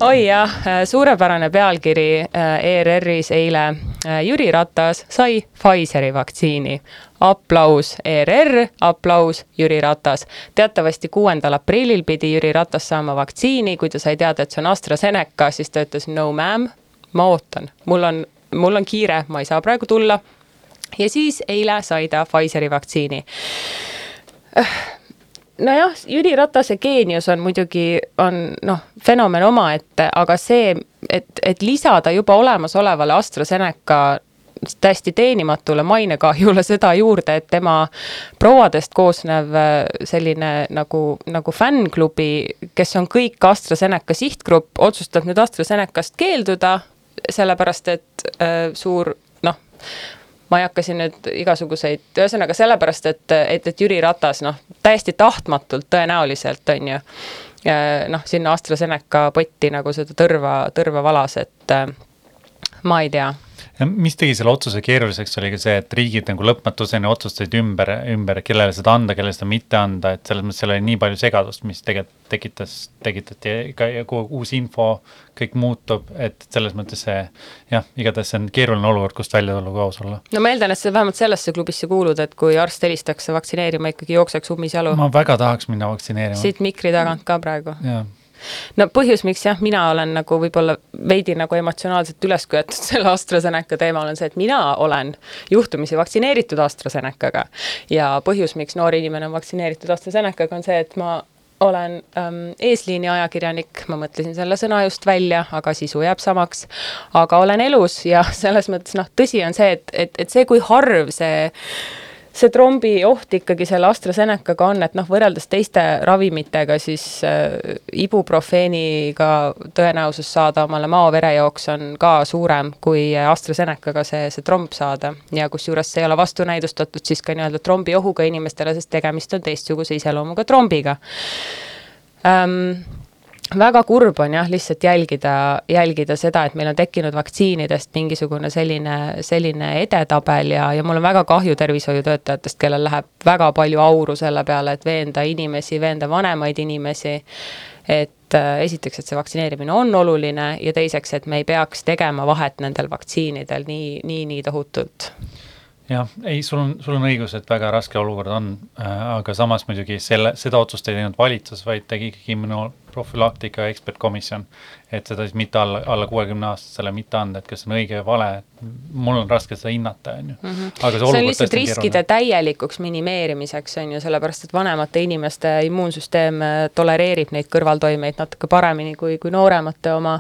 oi jah, suurepärane pealkiri äh, ERR-is eile. Äh, Jüri Ratas sai Pfizeri vaktsiini aplaus ERR, aplaus Jüri Ratas. teatavasti kuuendal aprillil pidi Jüri Ratas saama vaktsiini, kui ta sai teada, et see on AstraZeneca, siis ta ütles no ma'am, ma ootan, mul on, mul on kiire, ma ei saa praegu tulla. ja siis eile sai ta Pfizeri vaktsiini nojah, Jüri Ratase geenius on muidugi, on noh, fenomen omaette, aga see, et, et lisada juba olemasolevale AstraZeneca täiesti teenimatule mainekahjule seda juurde, et tema prouadest koosnev äh, selline nagu, nagu fännklubi, kes on kõik AstraZeneca sihtgrupp, otsustab nüüd AstraZenecast keelduda, sellepärast et äh, suur noh, ma ei hakka siin nüüd igasuguseid, ühesõnaga sellepärast, et, et, et Jüri Ratas noh, täiesti tahtmatult tõenäoliselt on ju äh, noh, sinna AstraZeneca potti nagu seda tõrva, tõrva valas, et äh, ma ei tea mis tegi selle otsuse keeruliseks, oli ka see, et riigid nagu lõpmatuseni otsustasid ümber, ümber, kellele seda anda, kellele seda mitte anda, et selles mõttes seal oli nii palju segadust, mis tegelikult tekitas, tekitati ka uus info, kõik muutub, et selles mõttes see jah, igatahes see on keeruline olukord, kust välja tulla, kui aus olla. no ma eeldan, et sa vähemalt sellesse klubisse kuulud, et kui arst helistaks vaktsineerima, ikkagi jookseks ummisjalu. ma väga tahaks minna vaktsineerima. siit mikri tagant ka praegu. jah no põhjus, miks jah, mina olen nagu võib-olla veidi nagu emotsionaalselt üles köetud selle AstraZeneca teemal on see, et mina olen juhtumisi vaktsineeritud AstraZenecaga. ja põhjus, miks noor inimene on vaktsineeritud AstraZenecaga, on see, et ma olen ähm, eesliini ajakirjanik, ma mõtlesin selle sõna just välja, aga sisu jääb samaks. aga olen elus ja selles mõttes noh, tõsi on see, et, et, et see, kui harv see see trombi oht ikkagi selle AstraZenecaga on, et noh, võrreldes teiste ravimitega, siis äh, ibuprofeeniga tõenäosus saada omale maoverejooks on ka suurem kui AstraZenecaga see, see tromb saada. ja kusjuures see ei ole vastunäidustatud siis ka nii-öelda trombi ohuga inimestele, sest tegemist on teistsuguse iseloomuga trombiga ähm, väga kurb on jah, lihtsalt jälgida, jälgida seda, et meil on tekkinud vaktsiinidest mingisugune selline, selline edetabel ja, ja mul on väga kahju tervishoiutöötajatest, kellel läheb väga palju auru selle peale, et veenda inimesi, veenda vanemaid inimesi, et äh, esiteks, et see vaktsineerimine on oluline ja teiseks, et me ei peaks tegema vahet nendel vaktsiinidel nii, nii, nii tohutult. Jah, ei, sul on, sul on õigus, et väga raske olukord on äh,, aga samas muidugi selle, seda otsust ei teinud valitsus, vaid tegi ikkagi immunoprofülaktika ekspertkomisjon. et seda siis mitte alla, alla kuuekümne aastasele mitte anda, et kas on õige või vale, mul on raske seda hinnata, on ju. Mhm. aga see, see on lihtsalt riskide täielikuks minimeerimiseks, on ju, sellepärast et vanemate inimeste immuunsüsteem äh, tolereerib neid kõrvaltoimeid natuke paremini kui, kui nooremate oma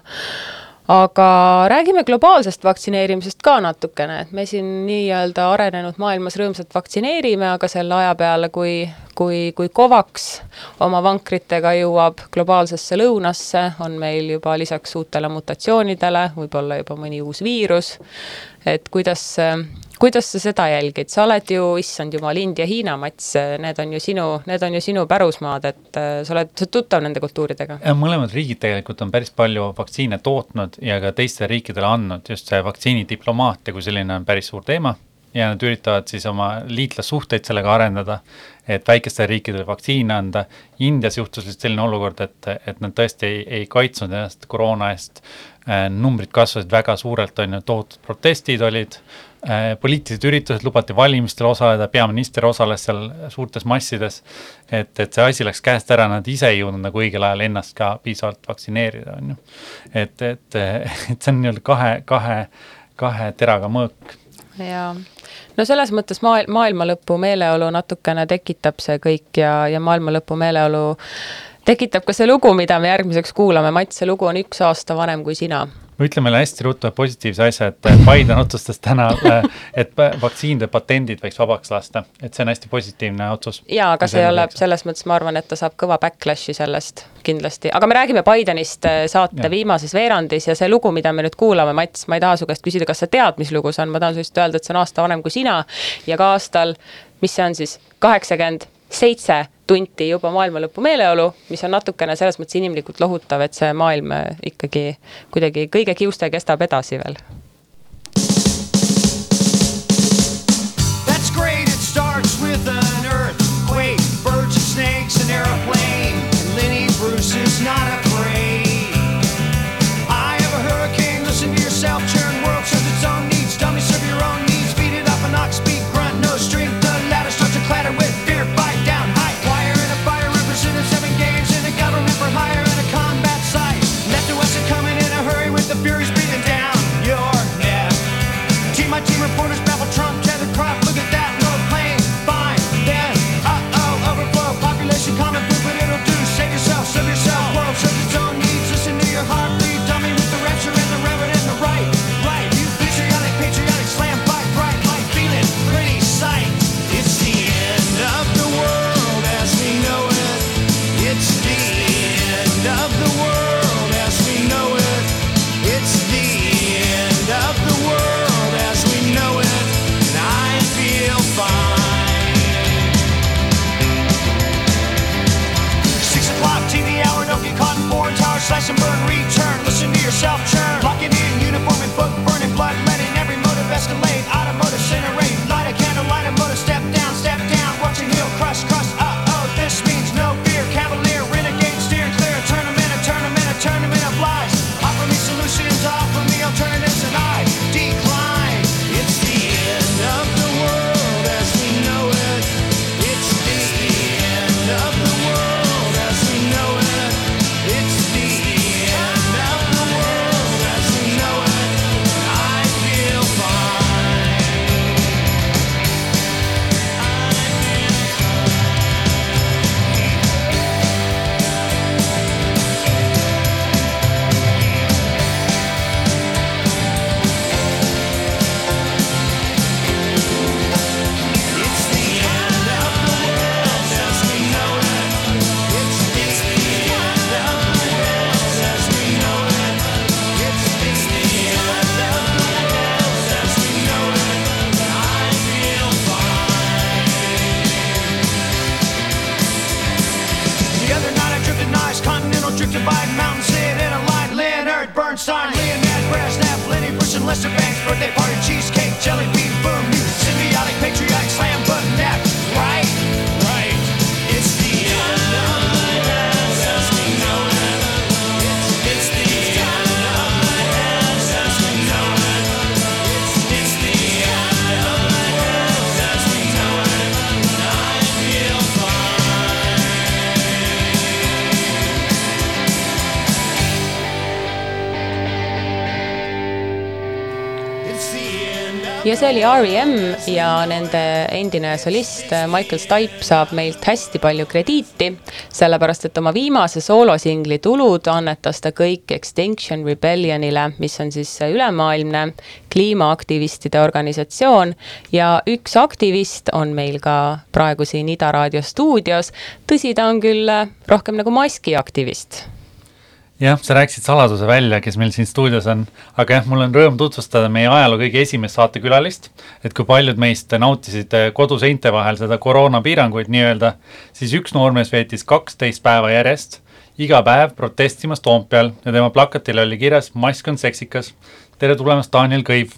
aga räägime globaalsest vaktsineerimisest ka natukene, et me siin nii-öelda arenenud maailmas rõõmsalt vaktsineerime, aga selle aja peale, kui, kui, kui COVAX oma vankritega jõuab globaalsesse lõunasse, on meil juba lisaks uutele mutatsioonidele võib-olla juba mõni uus viirus, et kuidas kuidas sa seda jälgid, sa oled ju, issand jumal, India, Hiina, Mats, need on ju sinu, need on ju sinu pärusmaad, et äh, sa oled, sa oled tuttav nende kultuuridega? mõlemad riigid tegelikult on päris palju vaktsiine tootnud ja ka teistele riikidele andnud, just see vaktsiinidiplomaatia kui selline on päris suur teema ja nad üritavad siis oma liitlassuhteid sellega arendada, et väikestele riikidele vaktsiine anda. Indias juhtus lihtsalt selline olukord, et, et nad tõesti ei, ei kaitsnud ennast koroona eest. Äh, numbrid kasvasid väga suurelt, on ju, tohutud protestid olid Äh, poliitilised üritused, lubati valimistel osaleda, peaminister osales seal suurtes massides. et, et see asi läks käest ära, nad ise ei jõudnud nagu õigel ajal ennast ka piisavalt vaktsineerida, on ju. et, et, et see on nii-öelda kahe, kahe, kahe teraga mõõk. jaa no selles mõttes maailm, maailma lõpu meeleolu natukene tekitab see kõik ja, ja maailma lõpu meeleolu tekitab ka see lugu, mida me järgmiseks kuulame, Mats, see lugu on üks aasta vanem kui sina. Ma ütlen meile hästi ruttu positiivse asja, et Biden otsustas täna, et vaktsiinide patendid võiks vabaks lasta, et see on hästi positiivne otsus. jaa, aga see ei ole, selles mõttes ma arvan, et ta saab kõva backlash'i sellest kindlasti, aga me räägime Bidenist äh, saate ja. viimases veerandis ja see lugu, mida me nüüd kuulame, Mats, ma ei taha su käest küsida, kas sa tead, mis lugu see on, ma tahan lihtsalt öelda, et see on aasta vanem kui sina. Ja ka aastal, mis see on siis, kaheksakümmend seitse tunti juba maailma lõpu meeleolu, mis on natukene selles mõttes inimlikult lohutav, et see maailm ikkagi kuidagi kõige kiuste kestab edasi veel. Ja see oli R.E.M ja nende endine solist Michael Stipe saab meilt hästi palju krediiti, sellepärast et oma viimase soolosingli tulud annetas ta kõik Extinction Rebellionile, mis on siis ülemaailmne kliimaaktivistide organisatsioon ja üks aktivist on meil ka praegu siin Ida raadio stuudios. tõsi, ta on küll rohkem nagu maskiaktivist jah, sa rääkisid saladuse välja, kes meil siin stuudios on, aga jah, mul on rõõm tutvustada meie ajaloo kõige esimest saatekülalist, et kui paljud meist nautisid eh, koduseinte vahel seda koroonapiiranguid nii-öelda, siis üks noormees veetis kaksteist päeva järjest iga päev protestimas Toompeal ja tema plakatil oli kirjas mask on seksikas. tere tulemast, Daniel Kõiv!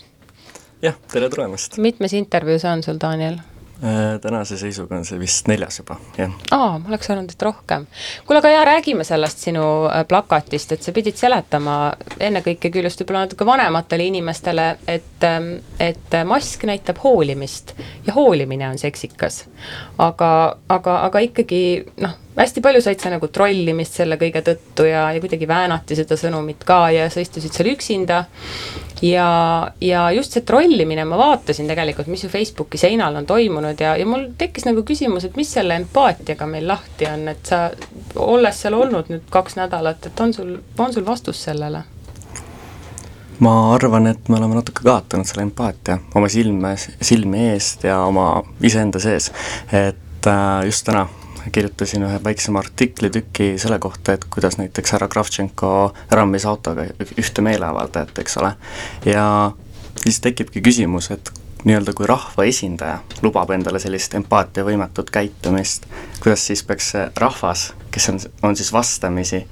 jah, tere tulemast! mitmes intervjuu see on sul, Daniel? Äh, tänase seisuga on see vist neljas juba, jah. aa, ma oleks arvanud, et rohkem. kuule, aga jaa, räägime sellest sinu äh, plakatist, et sa pidid seletama ennekõike küll just võib-olla natuke vanematele inimestele, et, ähm, et mask näitab hoolimist ja hoolimine on seksikas. aga, aga, aga ikkagi noh, hästi palju said sa nagu trollimist selle kõige tõttu ja, ja kuidagi väänati seda sõnumit ka ja sa istusid seal üksinda. Ja, ja just see trollimine, ma vaatasin tegelikult, mis ju Facebooki seinal on toimunud ja, ja mul tekkis nagu küsimus, et mis selle empaatiaga meil lahti on, et sa, olles seal olnud nüüd kaks nädalat, et on sul, on sul vastus sellele? ma arvan, et me oleme natuke kaotanud selle empaatia oma silme, silmi eest ja oma iseenda sees. et äh, just täna kirjutasin ühe väiksema artiklitüki selle kohta, et kuidas näiteks härra Kravtšenko rammis autoga ühte meeleavaldajat, eks ole, ja siis tekibki küsimus, et nii-öelda kui rahvaesindaja lubab endale sellist empaatiavõimetut käitumist, kuidas siis peaks see rahvas, kes on, on siis vastamisi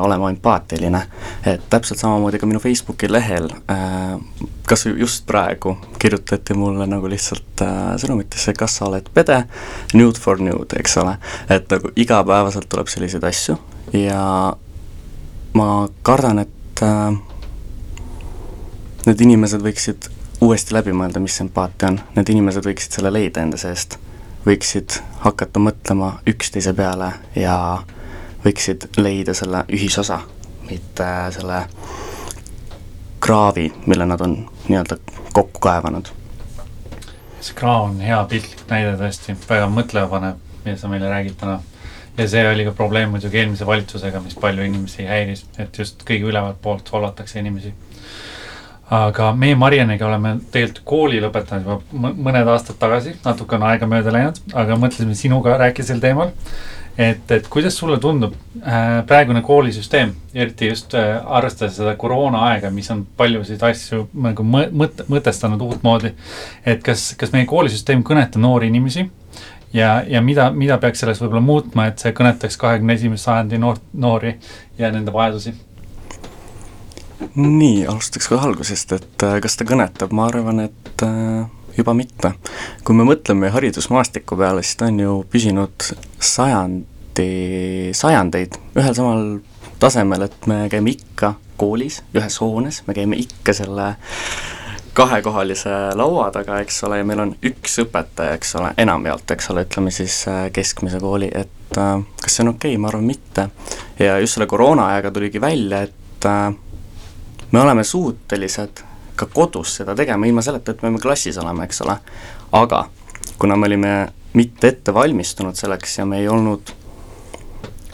olema empaatiline. et täpselt samamoodi ka minu Facebooki lehel äh,, kas just praegu kirjutati mulle nagu lihtsalt äh, sõnumitesse, kas sa oled pede, nude for nude, eks ole. et nagu igapäevaselt tuleb selliseid asju ja ma kardan, et äh, need inimesed võiksid uuesti läbi mõelda, mis empaatia on, need inimesed võiksid selle leida enda seest, võiksid hakata mõtlema üksteise peale ja võiksid leida selle ühisosa, mitte selle kraavi, mille nad on nii-öelda kokku kaevanud. see kraav on hea piltlik näide tõesti, väga mõtlemapanev, mida sa meile räägid täna. ja see oli ka probleem muidugi eelmise valitsusega, mis palju inimesi häiris, et just kõige ülevalt poolt solvatakse inimesi aga meie Marianiga oleme tegelikult kooli lõpetanud juba mõned aastad tagasi, natuke on aega mööda läinud, aga mõtlesime sinuga rääkida sel teemal. Et, et kuidas sulle tundub äh, praegune koolisüsteem, eriti just äh, arvestades seda koroona aega, mis on paljusid asju nagu mõt-, mõtestanud uutmoodi. et kas, kas meie koolisüsteem kõnetab noori inimesi ja, ja mida, mida peaks selles võib-olla muutma, et see kõnetaks kahekümne esimese sajandi noort, noori ja nende vajadusi nii, alustaks kohe algusest, et äh, kas ta kõnetab, ma arvan, et äh, juba mitte. kui me mõtleme haridusmaastiku peale, siis ta on ju püsinud sajandi, sajandeid ühel samal tasemel, et me käime ikka koolis, ühes hoones, me käime ikka selle kahekohalise laua taga, eks ole, ja meil on üks õpetaja, eks ole, enamjaolt, eks ole, ütleme siis äh, keskmise kooli, et kas see on okei okay?, ma arvan mitte. ja just selle koroona ajaga tuligi välja, et me oleme suutelised ka kodus seda tegema, ilma selleta, et me peame klassis olema, eks ole. aga kuna me olime mitte ette valmistunud selleks ja me ei olnud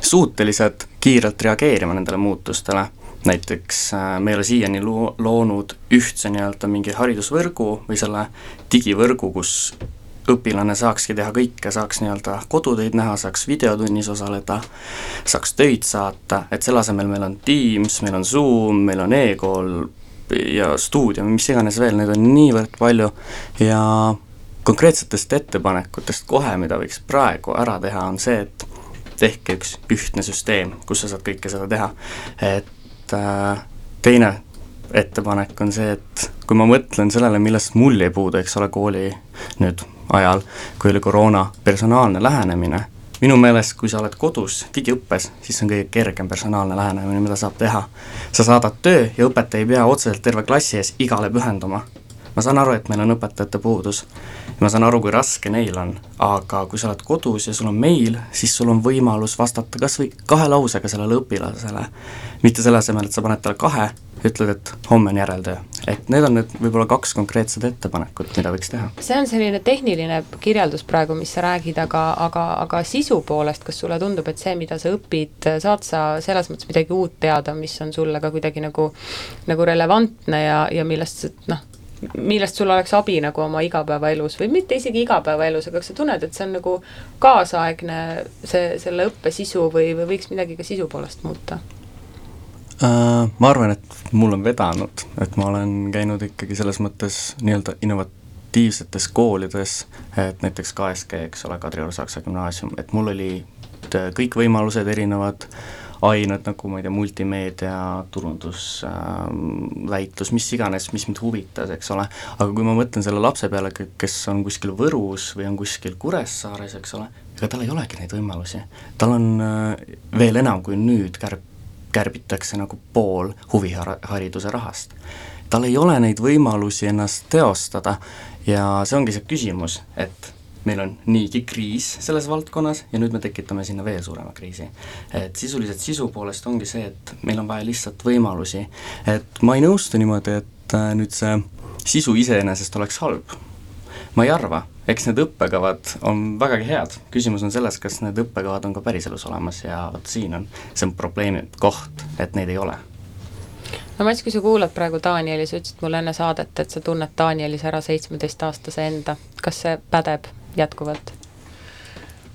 suutelised kiirelt reageerima nendele muutustele, näiteks äh, me ei ole siiani loo-, loonud ühtse nii-öelda mingi haridusvõrgu või selle digivõrgu, kus õpilane saakski teha kõike, saaks nii-öelda kodutöid näha, saaks videotunnis osaleda, saaks töid saata, et selle asemel meil on Teams, meil on Zoom, meil on e-kool ja stuudio, mis iganes veel, neid on niivõrd palju ja konkreetsetest ettepanekutest kohe, mida võiks praegu ära teha, on see, et tehke üks ühtne süsteem, kus sa saad kõike seda teha. et äh, teine ettepanek on see, et kui ma mõtlen sellele, millest mul jäi puudu, eks ole, kooli nüüd ajal, kui oli koroona, personaalne lähenemine, minu meelest, kui sa oled kodus digiõppes, siis see on kõige kergem personaalne lähenemine, mida saab teha. sa saadad töö ja õpetaja ei pea otseselt terve klassi ees igale pühenduma. ma saan aru, et meil on õpetajate puudus ma saan aru, kui raske neil on, aga kui sa oled kodus ja sul on meil, siis sul on võimalus vastata kas või kahe lausega sellele õpilasele. mitte selle asemel, et sa paned talle kahe ütled, et homme on järeltöö. Et need on nüüd võib-olla kaks konkreetset ettepanekut, mida võiks teha. see on selline tehniline kirjeldus praegu, mis sa räägid, aga, aga, aga sisu poolest, kas sulle tundub, et see, mida sa õpid, saad sa selles mõttes midagi uut teada, mis on sulle ka kuidagi nagu, nagu relevantne ja, ja millest noh, millest sul oleks abi nagu oma igapäevaelus või mitte isegi igapäevaelus, aga kas sa tunned, et see on nagu kaasaegne, see, selle õppe sisu või, või võiks midagi ka sisu poolest muuta? Äh, ma arvan, et mul on vedanud, et ma olen käinud ikkagi selles mõttes nii-öelda innovatiivsetes koolides, et näiteks KSG, eks ole, Kadrioru Saksa Gümnaasium, et mul olid kõik võimalused erinevad ained nagu ma ei tea, multimeedia, turundus äh,, väitlus, mis iganes, mis mind huvitas, eks ole, aga kui ma mõtlen selle lapse peale, kes on kuskil Võrus või on kuskil Kuressaares, eks ole, ega tal ei olegi neid võimalusi. tal on äh, veel enam kui nüüd kärp-, kärbitakse nagu pool huvihariduse rahast. tal ei ole neid võimalusi ennast teostada ja see ongi see küsimus, et meil on niigi kriis selles valdkonnas ja nüüd me tekitame sinna veel suurema kriisi. et sisuliselt sisu poolest ongi see, et meil on vaja lihtsalt võimalusi, et ma ei nõustu niimoodi, et äh, nüüd see sisu iseenesest oleks halb. Ma ei arva, eks need õppekavad on vägagi head, küsimus on selles, kas need õppekavad on ka päriselus olemas ja vot siin on, see on probleemi koht, et neid ei ole. No Mats, kui sa kuulad praegu Danieli, sa ütlesid mulle enne saadet, et sa tunned Danielis ära seitsmeteistaastase enda, kas see pädeb jätkuvalt?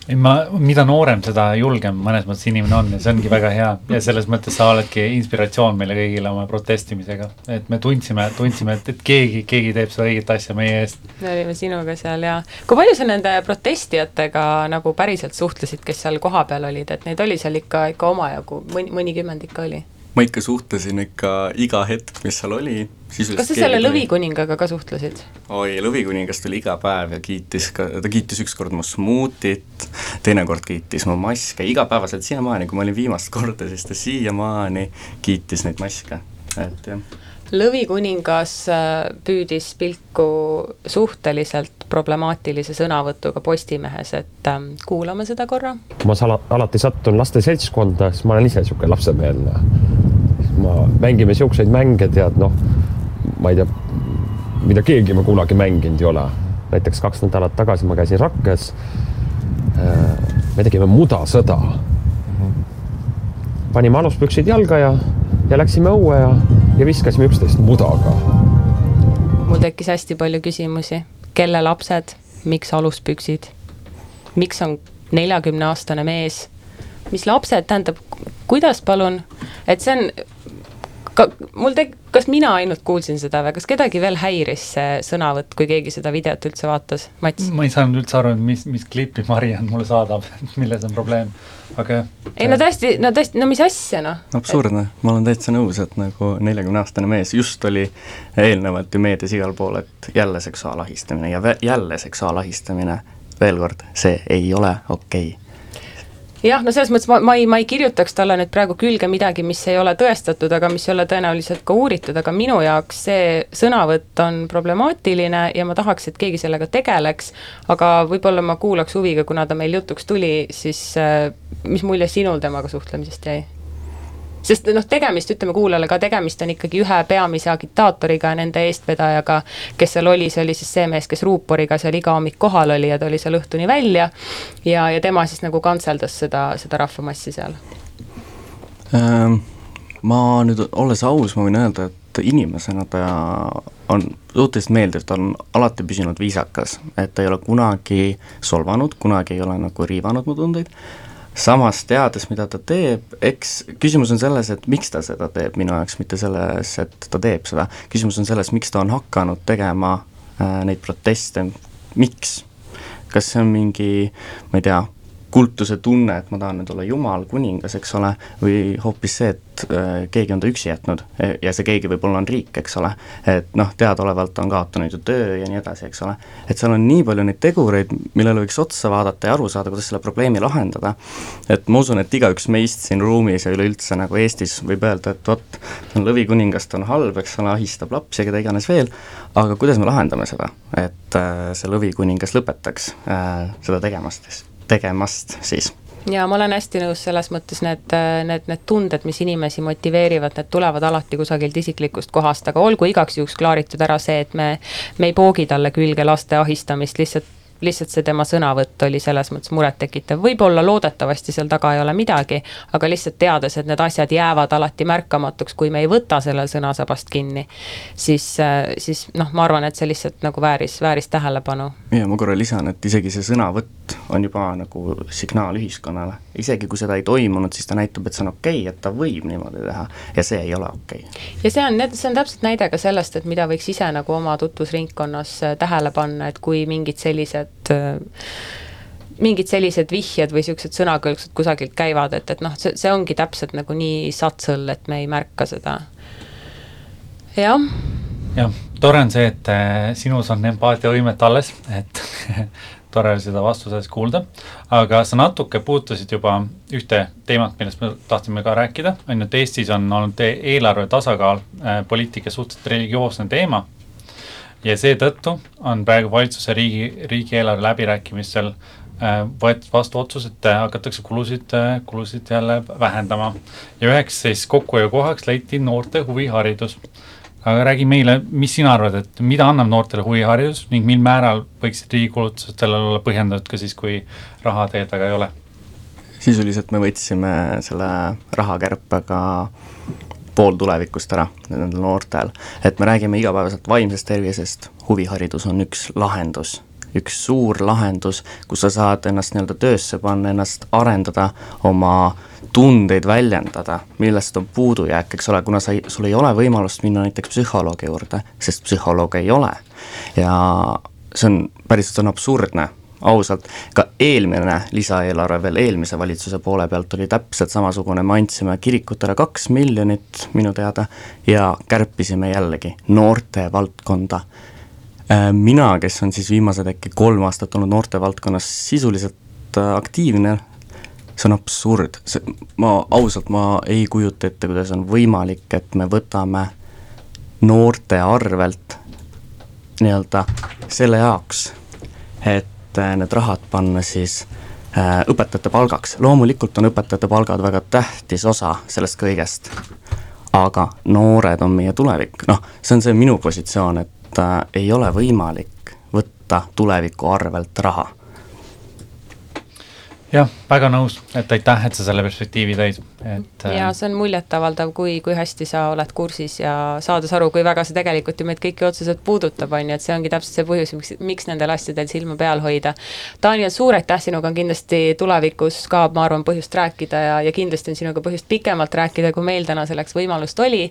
Ei ma, mida noorem, seda julgem mõnes mõttes inimene on ja see ongi väga hea ja selles mõttes sa oledki inspiratsioon meile kõigile oma protestimisega. et me tundsime, tundsime, et, et keegi, keegi teeb seda õiget asja meie eest. me olime sinuga seal ja kui palju sa nende protestijatega nagu päriselt suhtlesid, kes seal kohapeal olid, et neid oli seal ikka, ikka omajagu, mõni, mõnikümmend ikka oli? Ma ikka suhtlesin ikka iga hetk, mis seal oli. kas sa selle lõvikuningaga ka suhtlesid? oi, lõvikuningas tuli iga päev ja kiitis ka, ta kiitis ükskord mu smuutit, teinekord kiitis mu maske, igapäevaselt siiamaani, kui ma olin viimast korda, siis ta siiamaani kiitis neid maske, et jah lõvikuningas äh, püüdis pilku suhteliselt problemaatilise sõnavõtuga Postimehes, et ähm, kuulame seda korra. ma sala, alati sattun laste seltskonda, siis ma olen ise niisugune lapsemeelne ma, mängime siukseid mänge, tead noh, ma ei tea, mida keegi ma kunagi mänginud ei ole. näiteks kaks nädalat tagasi ma käisin Rakkes. Äh, me tegime mudasõda. panime aluspüksid jalga ja, ja läksime õue ja, ja viskasime üksteist mudaga. mul tekkis hästi palju küsimusi, kelle lapsed, miks aluspüksid, miks on neljakümne aastane mees, mis lapsed, tähendab, kuidas palun, et see on ka mul tek-, kas mina ainult kuulsin seda või kas kedagi veel häiris see sõnavõtt, kui keegi seda videot üldse vaatas, Mats? ma ei saanud üldse aru, mis, mis klippi Mariann mulle saadab milles on probleem, aga jah. ei no tõesti, no tõesti, no mis asja noh. absurdne, ma olen täitsa nõus, et nagu neljakümne aastane mees, just oli eelnevalt ju meedias igal pool, et jälle seksuaalahistamine ja jälle seksuaalahistamine, veel kord, see ei ole okei okay jah, no selles mõttes ma, ma ei, ma ei kirjutaks talle nüüd praegu külge midagi, mis ei ole tõestatud, aga mis ei ole tõenäoliselt ka uuritud, aga minu jaoks see sõnavõtt on problemaatiline ja ma tahaks, et keegi sellega tegeleks, aga võib-olla ma kuulaks huviga, kuna ta meil jutuks tuli, siis äh, mis mulje sinul temaga suhtlemisest jäi? Sest noh, tegemist, ütleme kuulajale ka, tegemist on ikkagi ühe peamise agitaatoriga, nende eestvedajaga, kes seal oli, see oli siis see mees, kes ruuporiga seal iga hommik kohal oli ja ta oli seal õhtuni välja ja, ja tema siis nagu kantseldas seda, seda rahvamassi seal ähm,? Ma nüüd, olles aus, ma võin öelda, et inimesena ta on suhteliselt meeldiv, ta on alati püsinud viisakas, et ta ei ole kunagi solvanud, kunagi ei ole nagu riivanud mu tundeid samas teades, mida ta teeb, eks küsimus on selles, et miks ta seda teeb minu jaoks, mitte selles, et ta teeb seda. küsimus on selles, miks ta on hakanud tegema äh, neid proteste, miks? kas see on mingi, ma ei tea, kultuse tunne, et ma tahan nüüd olla jumal, kuningas, eks ole, või hoopis see, et äh, keegi on ta üksi jätnud e, ja see keegi võib-olla on riik, eks ole. et noh, teadaolevalt on kaotanud ju töö ja nii edasi, eks ole. et seal on nii palju neid tegureid, millele võiks otsa vaadata ja aru saada, kuidas selle probleemi lahendada. et ma usun, et igaüks meist siin ruumis ja üleüldse nagu Eestis võib öelda, et vot, see on lõvikuningas, ta on halb, eks ole, ahistab lapsi ja keda iganes veel, aga kuidas me lahendame seda, et äh, see lõvikuningas lõpetaks äh, seda tegemast siis tegemast siis ja ma olen hästi nõus selles mõttes, need, need, need tunded, mis inimesi motiveerivad, need tulevad alati kusagilt isiklikust kohast, aga olgu igaks juhuks klaaritud ära see, et me, me ei poogi talle külge laste ahistamist lihtsalt lihtsalt see tema sõnavõtt oli selles mõttes murettekitav, võib-olla loodetavasti seal taga ei ole midagi, aga lihtsalt teades, et need asjad jäävad alati märkamatuks, kui me ei võta sellel sõnasabast kinni, siis, siis noh, ma arvan, et see lihtsalt nagu vääris, vääris tähelepanu. ja ma korra lisan, et isegi see sõnavõtt on juba nagu signaal ühiskonnale, isegi kui seda ei toimunud, siis ta näitab, et see on okei okay,, et ta võib niimoodi teha ja see ei ole okei okay.. ja see on, see on täpselt näide ka sellest, et mida võiks ise nagu oma tutvusringkonnas tähele panna, et kui mingid sellised sellised mingid sellised vihjed või niisugused sõnakõlksud kusagilt käivad, et, et noh, see, see ongi täpselt nagu nii satsõl, et me ei märka seda. jah. jah, tore on see, et äh, sinus on empaatiavõimet alles, et tore seda vastuses kuulda, aga sa natuke puutusid juba ühte teemat, millest me tahtsime ka rääkida, on ju, et Eestis on olnud eelarve tasakaal äh, poliitikas suhteliselt religioosne teema ja seetõttu on praegu valitsuse riigi, riigieelarve läbirääkimistel äh, võetud vastu otsus, et äh, hakatakse kulusid, äh, kulusid jälle vähendama. ja üheks siis kokkuhoiukohaks leiti noorte huviharidus. Aga räägi meile, mis sina arvad, et mida annab noortele huviharidus ning mil määral võiksid riigi kulutused sellele olla põhjendatud ka siis, kui raha teie taga ei ole? sisuliselt me võtsime selle rahakärpega pool tulevikust ära nendel noortel. et me räägime igapäevaselt vaimsest tervisest, huviharidus on üks lahendus üks suur lahendus, kus sa saad ennast nii-öelda töösse panna, ennast arendada, oma tundeid väljendada, millest on puudujääk, eks ole, kuna sa ei, sul ei ole võimalust minna näiteks psühholoogi juurde, sest psühholooge ei ole. ja see on, päriselt on absurdne, ausalt, ka eelmine lisaeelarve veel eelmise valitsuse poole pealt oli täpselt samasugune, me andsime kirikutele kaks miljonit minu teada ja kärpisime jällegi noorte valdkonda. Äh, mina, kes on siis viimased äkki kolm aastat olnud noortevaldkonnas sisuliselt äh, aktiivne, see on absurd, see, ma ausalt, ma ei kujuta ette, kuidas on võimalik, et me võtame noorte arvelt nii-öelda selle jaoks, et äh, need rahad panna siis äh, õpetajate palgaks. loomulikult on õpetajate palgad väga tähtis osa sellest kõigest, aga noored on meie tulevik, noh, see on see minu positsioon, et äh, ei ole võimalik võtta tuleviku arvelt raha jah, väga nõus, et aitäh, et sa selle perspektiivi tõid, et. ja äh, see on muljetavaldav, kui, kui hästi sa oled kursis ja saades aru, kui väga see tegelikult ju meid kõiki otseselt puudutab, on ju, et see ongi täpselt see põhjus, miks, miks nendel asjadel silma peal hoida. Daniel, suur aitäh sinuga, on kindlasti tulevikus ka, ma arvan, põhjust rääkida ja, ja kindlasti on sinuga põhjust pikemalt rääkida, kui meil täna selleks võimalust oli.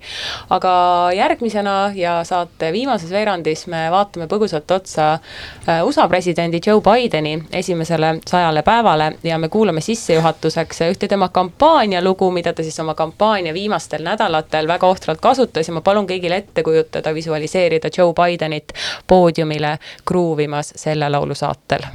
aga järgmisena ja saate viimases veerandis me vaatame põgusalt otsa äh, USA presidendi Joe Bideni esimesele sajale päevale ja me kuulame sissejuhatuseks ühte tema kampaanialugu, mida ta siis oma kampaania viimastel nädalatel väga ohtralt kasutas ja ma palun kõigil ette kujutada, visualiseerida Joe Bidenit poodiumile kruuvimas selle laulu saatel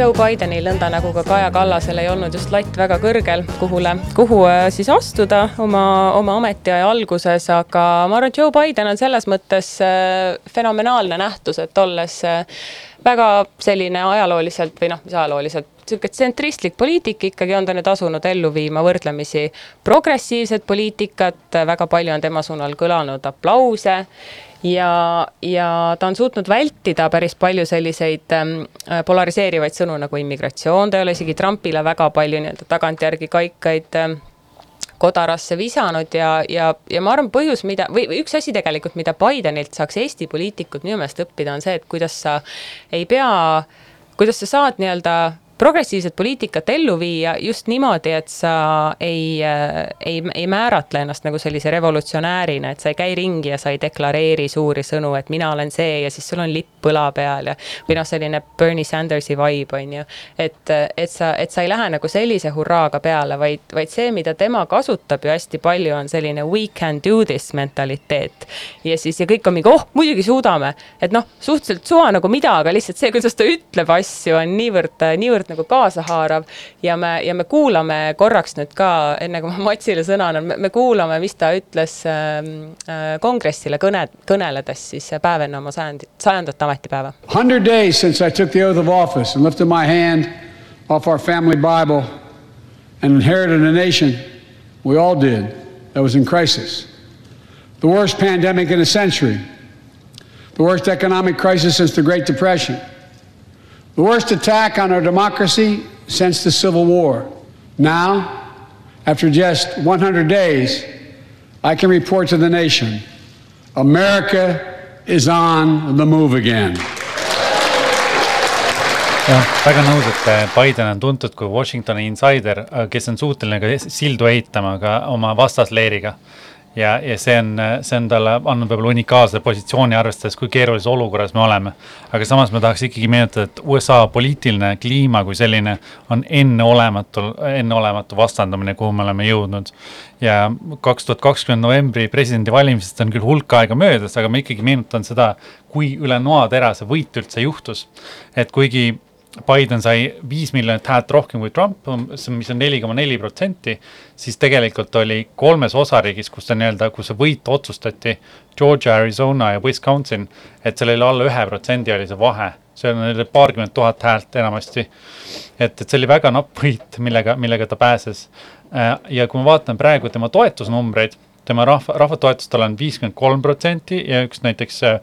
Joe Bidenil, nõnda nagu ka Kaja Kallasel ei olnud just latt väga kõrgel, kuhule, kuhu äh, siis astuda oma, oma ametiaja alguses, aga ma arvan, et Joe Biden on selles mõttes äh, fenomenaalne nähtus, et olles äh, väga selline ajalooliselt või noh, mis ajalooliselt, sihuke tsentristlik poliitik ikkagi on ta nüüd asunud ellu viima võrdlemisi progressiivset poliitikat, väga palju on tema suunal kõlanud aplause ja, ja ta on suutnud vältida päris palju selliseid ähm, polariseerivaid sõnu nagu immigratsioon, ta ei ole isegi Trumpile väga palju nii-öelda tagantjärgi kaikaid ähm, kodarasse visanud ja, ja, ja ma arvan, põhjus, mida või üks asi tegelikult, mida Bidenilt saaks Eesti poliitikud minu meelest õppida, on see, et kuidas sa ei pea, kuidas sa saad nii-öelda progressiivset poliitikat ellu viia just niimoodi, et sa ei, ei, ei määratle ennast nagu sellise revolutsionäärina, et sa ei käi ringi ja sa ei deklareeri suuri sõnu, et mina olen see ja siis sul on lipp põla peal ja või noh, selline Bernie Sandersi vibe on ju. et, et sa, et sa ei lähe nagu sellise hurraaga peale, vaid, vaid see, mida tema kasutab ju hästi palju, on selline we can do this mentaliteet. ja siis, ja kõik on mingi, oh muidugi suudame, et noh, suhteliselt suva nagu mida, aga lihtsalt see, kuidas ta ütleb asju, on niivõrd, niivõrd nagu kaasahaarav. ja me, ja me kuulame korraks nüüd ka, enne kui ma Matsile sõna annan, me kuulame, mis ta ütles äh, kongressile kõne, kõneledes siis päev enne oma sajandit, sajandat ametipäeva. Hundred days since I took the oath of office and lifted my hand off our family Bible and inherited a nation we all did that was in crisis. The worst pandemic in a century. The worst economic crisis since the Great Depression. The worst attack on our democracy since the Civil War. Now, after just 100 days, I can report to the nation America is on the move again. jah, väga nõus, et Biden on tuntud kui Washingtoni insider, kes on suuteline ka sildu ehitama ka oma vastasleeriga ja, ja see on, see on talle andnud võib-olla unikaalse positsiooni, arvestades, kui keerulises olukorras me oleme. aga samas ma tahaks ikkagi meenutada, et USA poliitiline kliima kui selline on enneolematu, enneolematu vastandumine, kuhu me oleme jõudnud. ja kaks tuhat kakskümmend novembri presidendivalimisest on küll hulk aega möödas, aga ma ikkagi meenutan seda, kui üle noatera see võit üldse juhtus. et kuigi Biden sai viis miljonit häält rohkem kui Trump, mis on neli koma neli protsenti, siis tegelikult oli kolmes osariigis, kus ta nii-öelda, kus see võit otsustati, Georgia, Arizona ja Wisconsin, et seal oli alla ühe protsendi oli see vahe, see on paarkümmend tuhat häält enamasti. et, et see oli väga napp võit, millega, millega ta pääses. Äh, ja kui ma vaatan praegu tema toetusnumbreid, tema rahva, rahva toetus talle on viiskümmend kolm protsenti ja üks näiteks äh,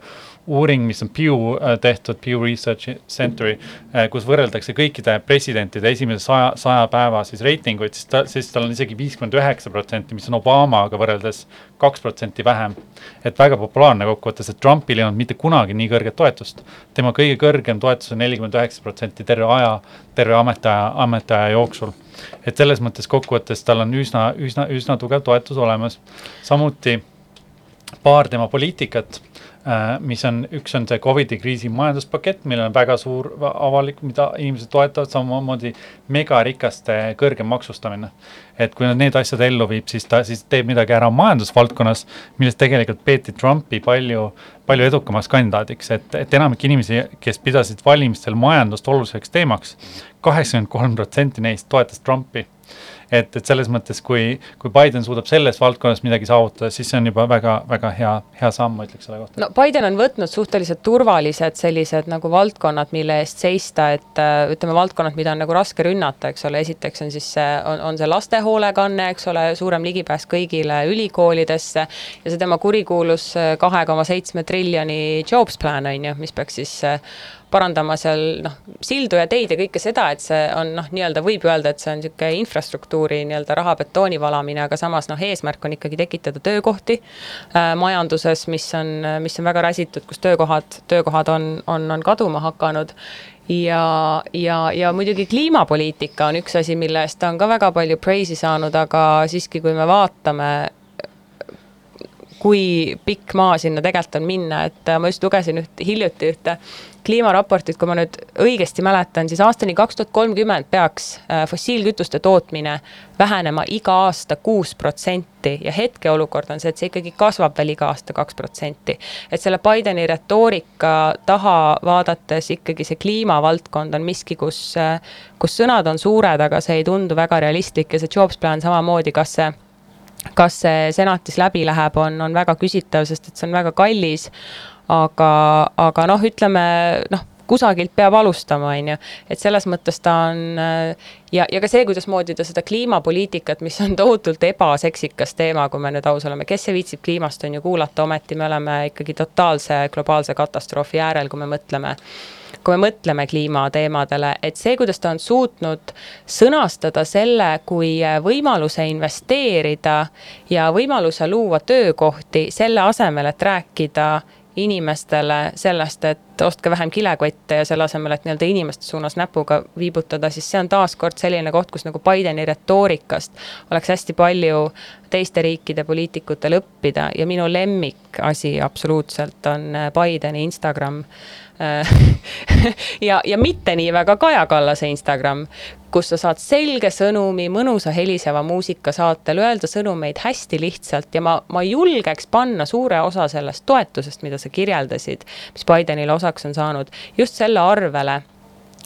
uuring, mis on Pew äh, tehtud, Pew Research Centeri, äh, kus võrreldakse kõikide presidentide esimese saja, saja päeva siis reitinguid, siis ta, siis tal on isegi viiskümmend üheksa protsenti, mis on Obamaga võrreldes kaks protsenti vähem. et väga populaarne kokkuvõttes, et Trumpil ei olnud mitte kunagi nii kõrget toetust. tema kõige kõrgem toetus on nelikümmend üheksa protsenti terve aja, terve ametiaja, ametiaja jooksul. et selles mõttes kokkuvõttes tal on üsna, üsna, üsna tugev toetus olemas. samuti paar tema poliitikat mis on, üks on see Covidi kriisi majanduspakett, millel on väga suur avalik, mida inimesed toetavad, samamoodi megarikaste kõrgem maksustamine. Et kui nad need asjad ellu viib, siis ta siis teeb midagi ära majandusvaldkonnas, millest tegelikult peeti Trumpi palju, palju edukamaks kandidaadiks, et, et enamik inimesi, kes pidasid valimistel majandust oluliseks teemaks, kaheksakümmend kolm protsenti neist toetas Trumpi. Et, et selles mõttes, kui, kui Biden suudab selles valdkonnas midagi saavutada, siis see on juba väga-väga hea, hea samm, ma ütleks selle kohta. no Biden on võtnud suhteliselt turvalised sellised nagu valdkonnad, mille eest seista, et ütleme, valdkonnad, mida on nagu raske rünnata, eks ole, esiteks on siis see, on, on see lastehoolekanne, eks ole, suurem ligipääs kõigile ülikoolidesse ja see tema kurikuulus äh, kahe koma seitsme triljoni jobs plan on ju, mis peaks siis äh, parandama seal noh, sildu ja teid ja kõike seda, et see on noh, nii-öelda võib öelda, et see on niisugune infrastruktuuri nii-öelda raha betooni valamine, aga samas noh, eesmärk on ikkagi tekitada töökohti äh, majanduses, mis on, mis on väga räsitud, kus töökohad, töökohad on, on, on kaduma hakanud ja, ja, ja muidugi kliimapoliitika on üks asi, mille eest ta on ka väga palju praise'i saanud, aga siiski, kui me vaatame kui pikk maa sinna tegelikult on minna, et ma just lugesin üht hiljuti ühte kliimaraportit, kui ma nüüd õigesti mäletan, siis aastani kaks tuhat kolmkümmend peaks äh, fossiilkütuste tootmine vähenema iga aasta kuus protsenti ja hetkeolukord on see, et see ikkagi kasvab veel iga aasta kaks protsenti. et selle Bideni retoorika taha vaadates ikkagi see kliimavaldkond on miski, kus, äh, kus sõnad on suured, aga see ei tundu väga realistlik ja see Jobs plan samamoodi, kas see kas see senatis läbi läheb, on, on väga küsitav, sest et see on väga kallis aga, aga noh, ütleme noh, kusagilt peab alustama, on ju, et selles mõttes ta on ja, ja ka see, kuidasmoodi ta seda kliimapoliitikat, mis on tohutult ebaseksikas teema, kui me nüüd aus oleme, kes see viitsib kliimast, on ju, kuulata, ometi me oleme ikkagi totaalse globaalse katastroofi äärel, kui me mõtleme kui me mõtleme kliimateemadele, et see, kuidas ta on suutnud sõnastada selle kui võimaluse investeerida ja võimaluse luua töökohti, selle asemel, et rääkida inimestele sellest, et ostke vähem kilekotte ja selle asemel, et nii-öelda inimeste suunas näpuga viibutada, siis see on taaskord selline koht, kus nagu Bideni retoorikast oleks hästi palju teiste riikide poliitikutel õppida ja minu lemmikasi absoluutselt on Bideni Instagram ja, ja mitte nii väga Kaja Kallase Instagram, kus sa saad selge sõnumi mõnusa heliseva muusika saatel öelda sõnumeid hästi lihtsalt ja ma, ma julgeks panna suure osa sellest toetusest, mida sa kirjeldasid, mis Bidenile osaks on saanud, just selle arvele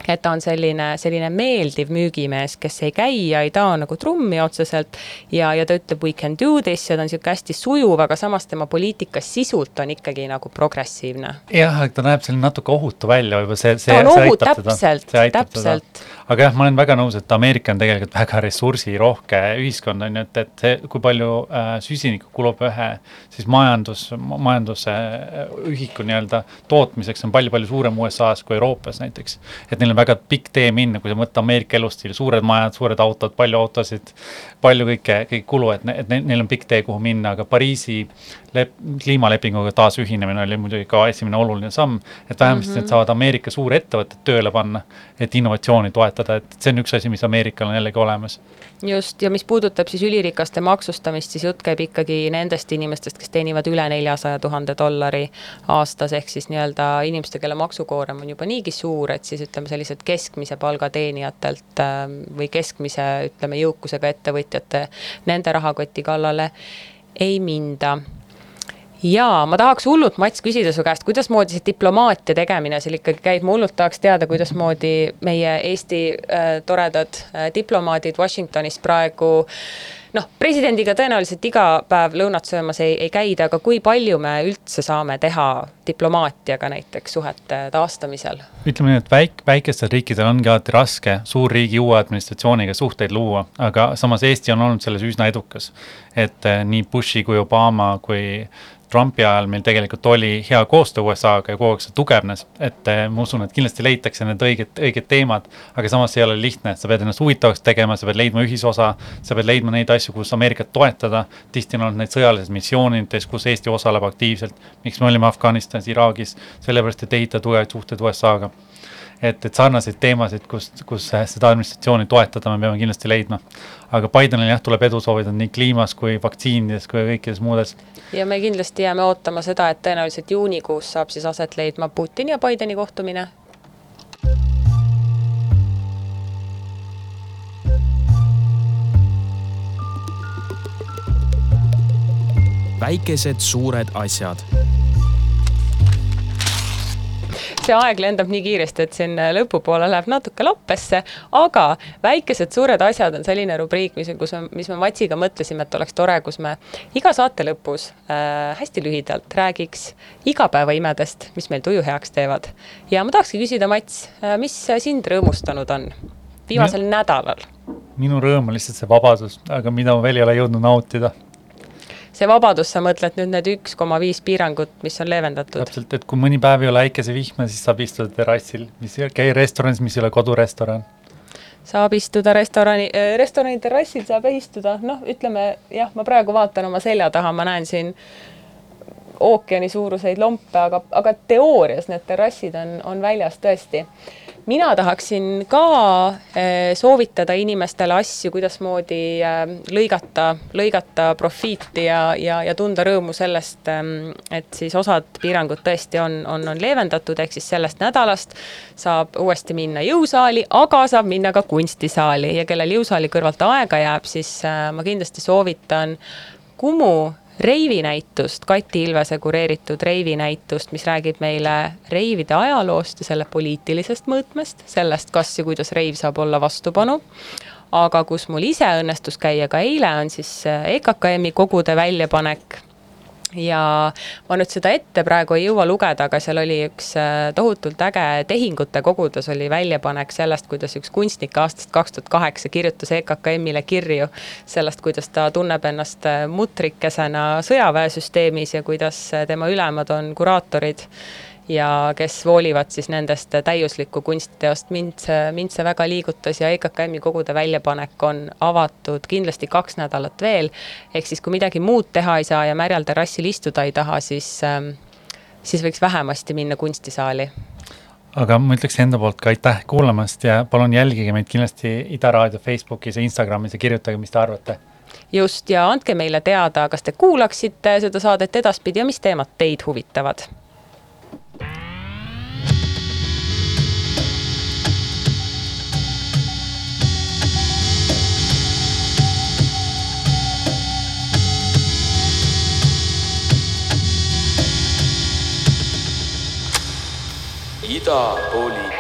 et ta on selline, selline meeldiv müügimees, kes ei käi ja ei tao nagu trummi otseselt. ja, ja ta ütleb we can do this ja ta on sihuke hästi sujuv, aga samas tema poliitika sisult on ikkagi nagu progressiivne. jah, aga ta näeb selline natuke ohutu välja, võib-olla see, see. ta on ohu, täpselt, täpselt. Aga jah, ma olen väga nõus, et Ameerika on tegelikult väga ressursirohke ühiskond on ju, et, et see, kui palju äh, süsinikku kulub ühe siis majandus, majanduse äh, ühiku nii-öelda tootmiseks on palju-palju suurem USA-s kui Euroopas näiteks. et neil on väga pikk tee minna, kui sa mõtled Ameerika elustiili, suured majad, suured autod, palju autosid, palju kõike, kõik kulu, et, et neil on pikk tee, kuhu minna, aga Pariisi lep-, kliimalepinguga taasühinemine oli muidugi ka esimene oluline samm, et vähemasti mm -hmm. need saavad Ameerika suurettevõtted tööle panna, et innovatsiooni toetada, et see on üks asi, mis Ameerikal on jällegi olemas. just, ja mis puudutab siis ülirikaste maksustamist, siis jutt käib ikkagi nendest inimestest, kes teenivad üle neljasaja tuhande dollari aastas, ehk siis nii-öelda inimeste, kelle maksukoorem on juba niigi suur, et siis ütleme, sellised keskmise palga teenijatelt ähm, või keskmise, ütleme, jõukusega ettevõtjate, nende rahakoti kallale ei minda jaa, ma tahaks hullult, Mats, küsida su käest, kuidasmoodi see diplomaatia tegemine seal ikkagi käib, ma hullult tahaks teada, kuidasmoodi meie Eesti äh, toredad äh, diplomaadid Washingtonis praegu noh, presidendiga tõenäoliselt iga päev lõunat söömas ei, ei käida, aga kui palju me üldse saame teha diplomaatiaga näiteks suhete taastamisel? ütleme nii, et väik-, väikestel riikidel ongi alati raske suurriigi uue administratsiooniga suhteid luua, aga samas Eesti on olnud selles üsna edukas. et eh, nii Bushi kui Obama kui Trumpi ajal meil tegelikult oli hea koostöö USA-ga ja kogu aeg see tugevnes, et eh, ma usun, et kindlasti leitakse need õiged, õiged teemad, aga samas ei ole lihtne, sa pead ennast huvitavaks tegema, sa pead leidma ühisosa, sa pead leidma neid asju, kus Ameerikat toetada, tihti on olnud need sõjalised missioonides, kus Eesti osaleb aktiivselt, miks me olime Afganistanis, Iraagis, sellepärast, et ehitada tugevaid suhteid USA-ga et, et sarnaseid teemasid, kus, kus seda administratsiooni toetada, me peame kindlasti leidma. aga Bidenil jah, tuleb edu soovida nii kliimas kui vaktsiinides kui kõikides muudes. ja me kindlasti jääme ootama seda, et tõenäoliselt juunikuus saab siis aset leidma Putini ja Bideni kohtumine. väikesed suured asjad see aeg lendab nii kiiresti, et siin lõpupoole läheb natuke lappesse, aga väikesed suured asjad on selline rubriik, mis, kus mis me Matsiga mõtlesime, et oleks tore, kus me iga saate lõpus äh, hästi lühidalt räägiks igapäevaimedest, mis meil tuju heaks teevad. ja ma tahakski küsida, Mats äh,, mis sind rõõmustanud on viimasel Minu, nädalal? minu rõõm on lihtsalt see vabadus, aga mida ma veel ei ole jõudnud nautida see vabadus, sa mõtled nüüd need üks koma viis piirangut, mis on leevendatud? täpselt, et kui mõni päev ei ole äikesevihma, siis saab istuda terrassil, mis, käia restoranis, mis ei ole kodurestoran saab istuda restorani äh,, restorani terrassil saab istuda, noh, ütleme jah, ma praegu vaatan oma selja taha, ma näen siin ookeani suuruseid lompe, aga, aga teoorias need terrassid on, on väljas tõesti. Mina tahaksin ka eh, soovitada inimestele asju, kuidasmoodi eh, lõigata, lõigata profiiti ja, ja, ja tunda rõõmu sellest, ehm, et siis osad piirangud tõesti on, on, on leevendatud, ehk siis sellest nädalast saab uuesti minna jõusaali, aga saab minna ka kunstisaali. Ja kellel jõusaali kõrvalt aega jääb, siis eh, ma kindlasti soovitan Kumu reivinäitust, Kati Ilvese kureeritud reivinäitust, mis räägib meile reivide ajaloost ja selle poliitilisest mõõtmest, sellest, kas ja kuidas reiv saab olla vastupanu. aga kus mul ise õnnestus käia ka eile, on siis EKKM-i kogude väljapanek ja ma nüüd seda ette praegu ei jõua lugeda, aga seal oli üks äh, tohutult äge tehingute kogudes oli väljapanek sellest, kuidas üks kunstnik aastast kaks tuhat kaheksa kirjutas EKKM-ile kirju sellest, kuidas ta tunneb ennast äh, mutrikesena sõjaväesüsteemis ja kuidas äh, tema ülemad on kuraatorid ja kes voolivad siis nendest täiuslikku kunstiteost. mind see, mind see väga liigutas ja EKKM-i kogude väljapanek on avatud kindlasti kaks nädalat veel. ehk siis, kui midagi muud teha ei saa ja märjal terrassil istuda ei taha, siis ähm, siis võiks vähemasti minna kunstisaali aga ma ütleks enda poolt ka aitäh kuulamast ja palun jälgige meid kindlasti Ida Raadio Facebookis ja Instagramis ja kirjutage, mis te arvate. just, ja andke meile teada, kas te kuulaksite seda saadet edaspidi ja mis teemad teid huvitavad idapoliitika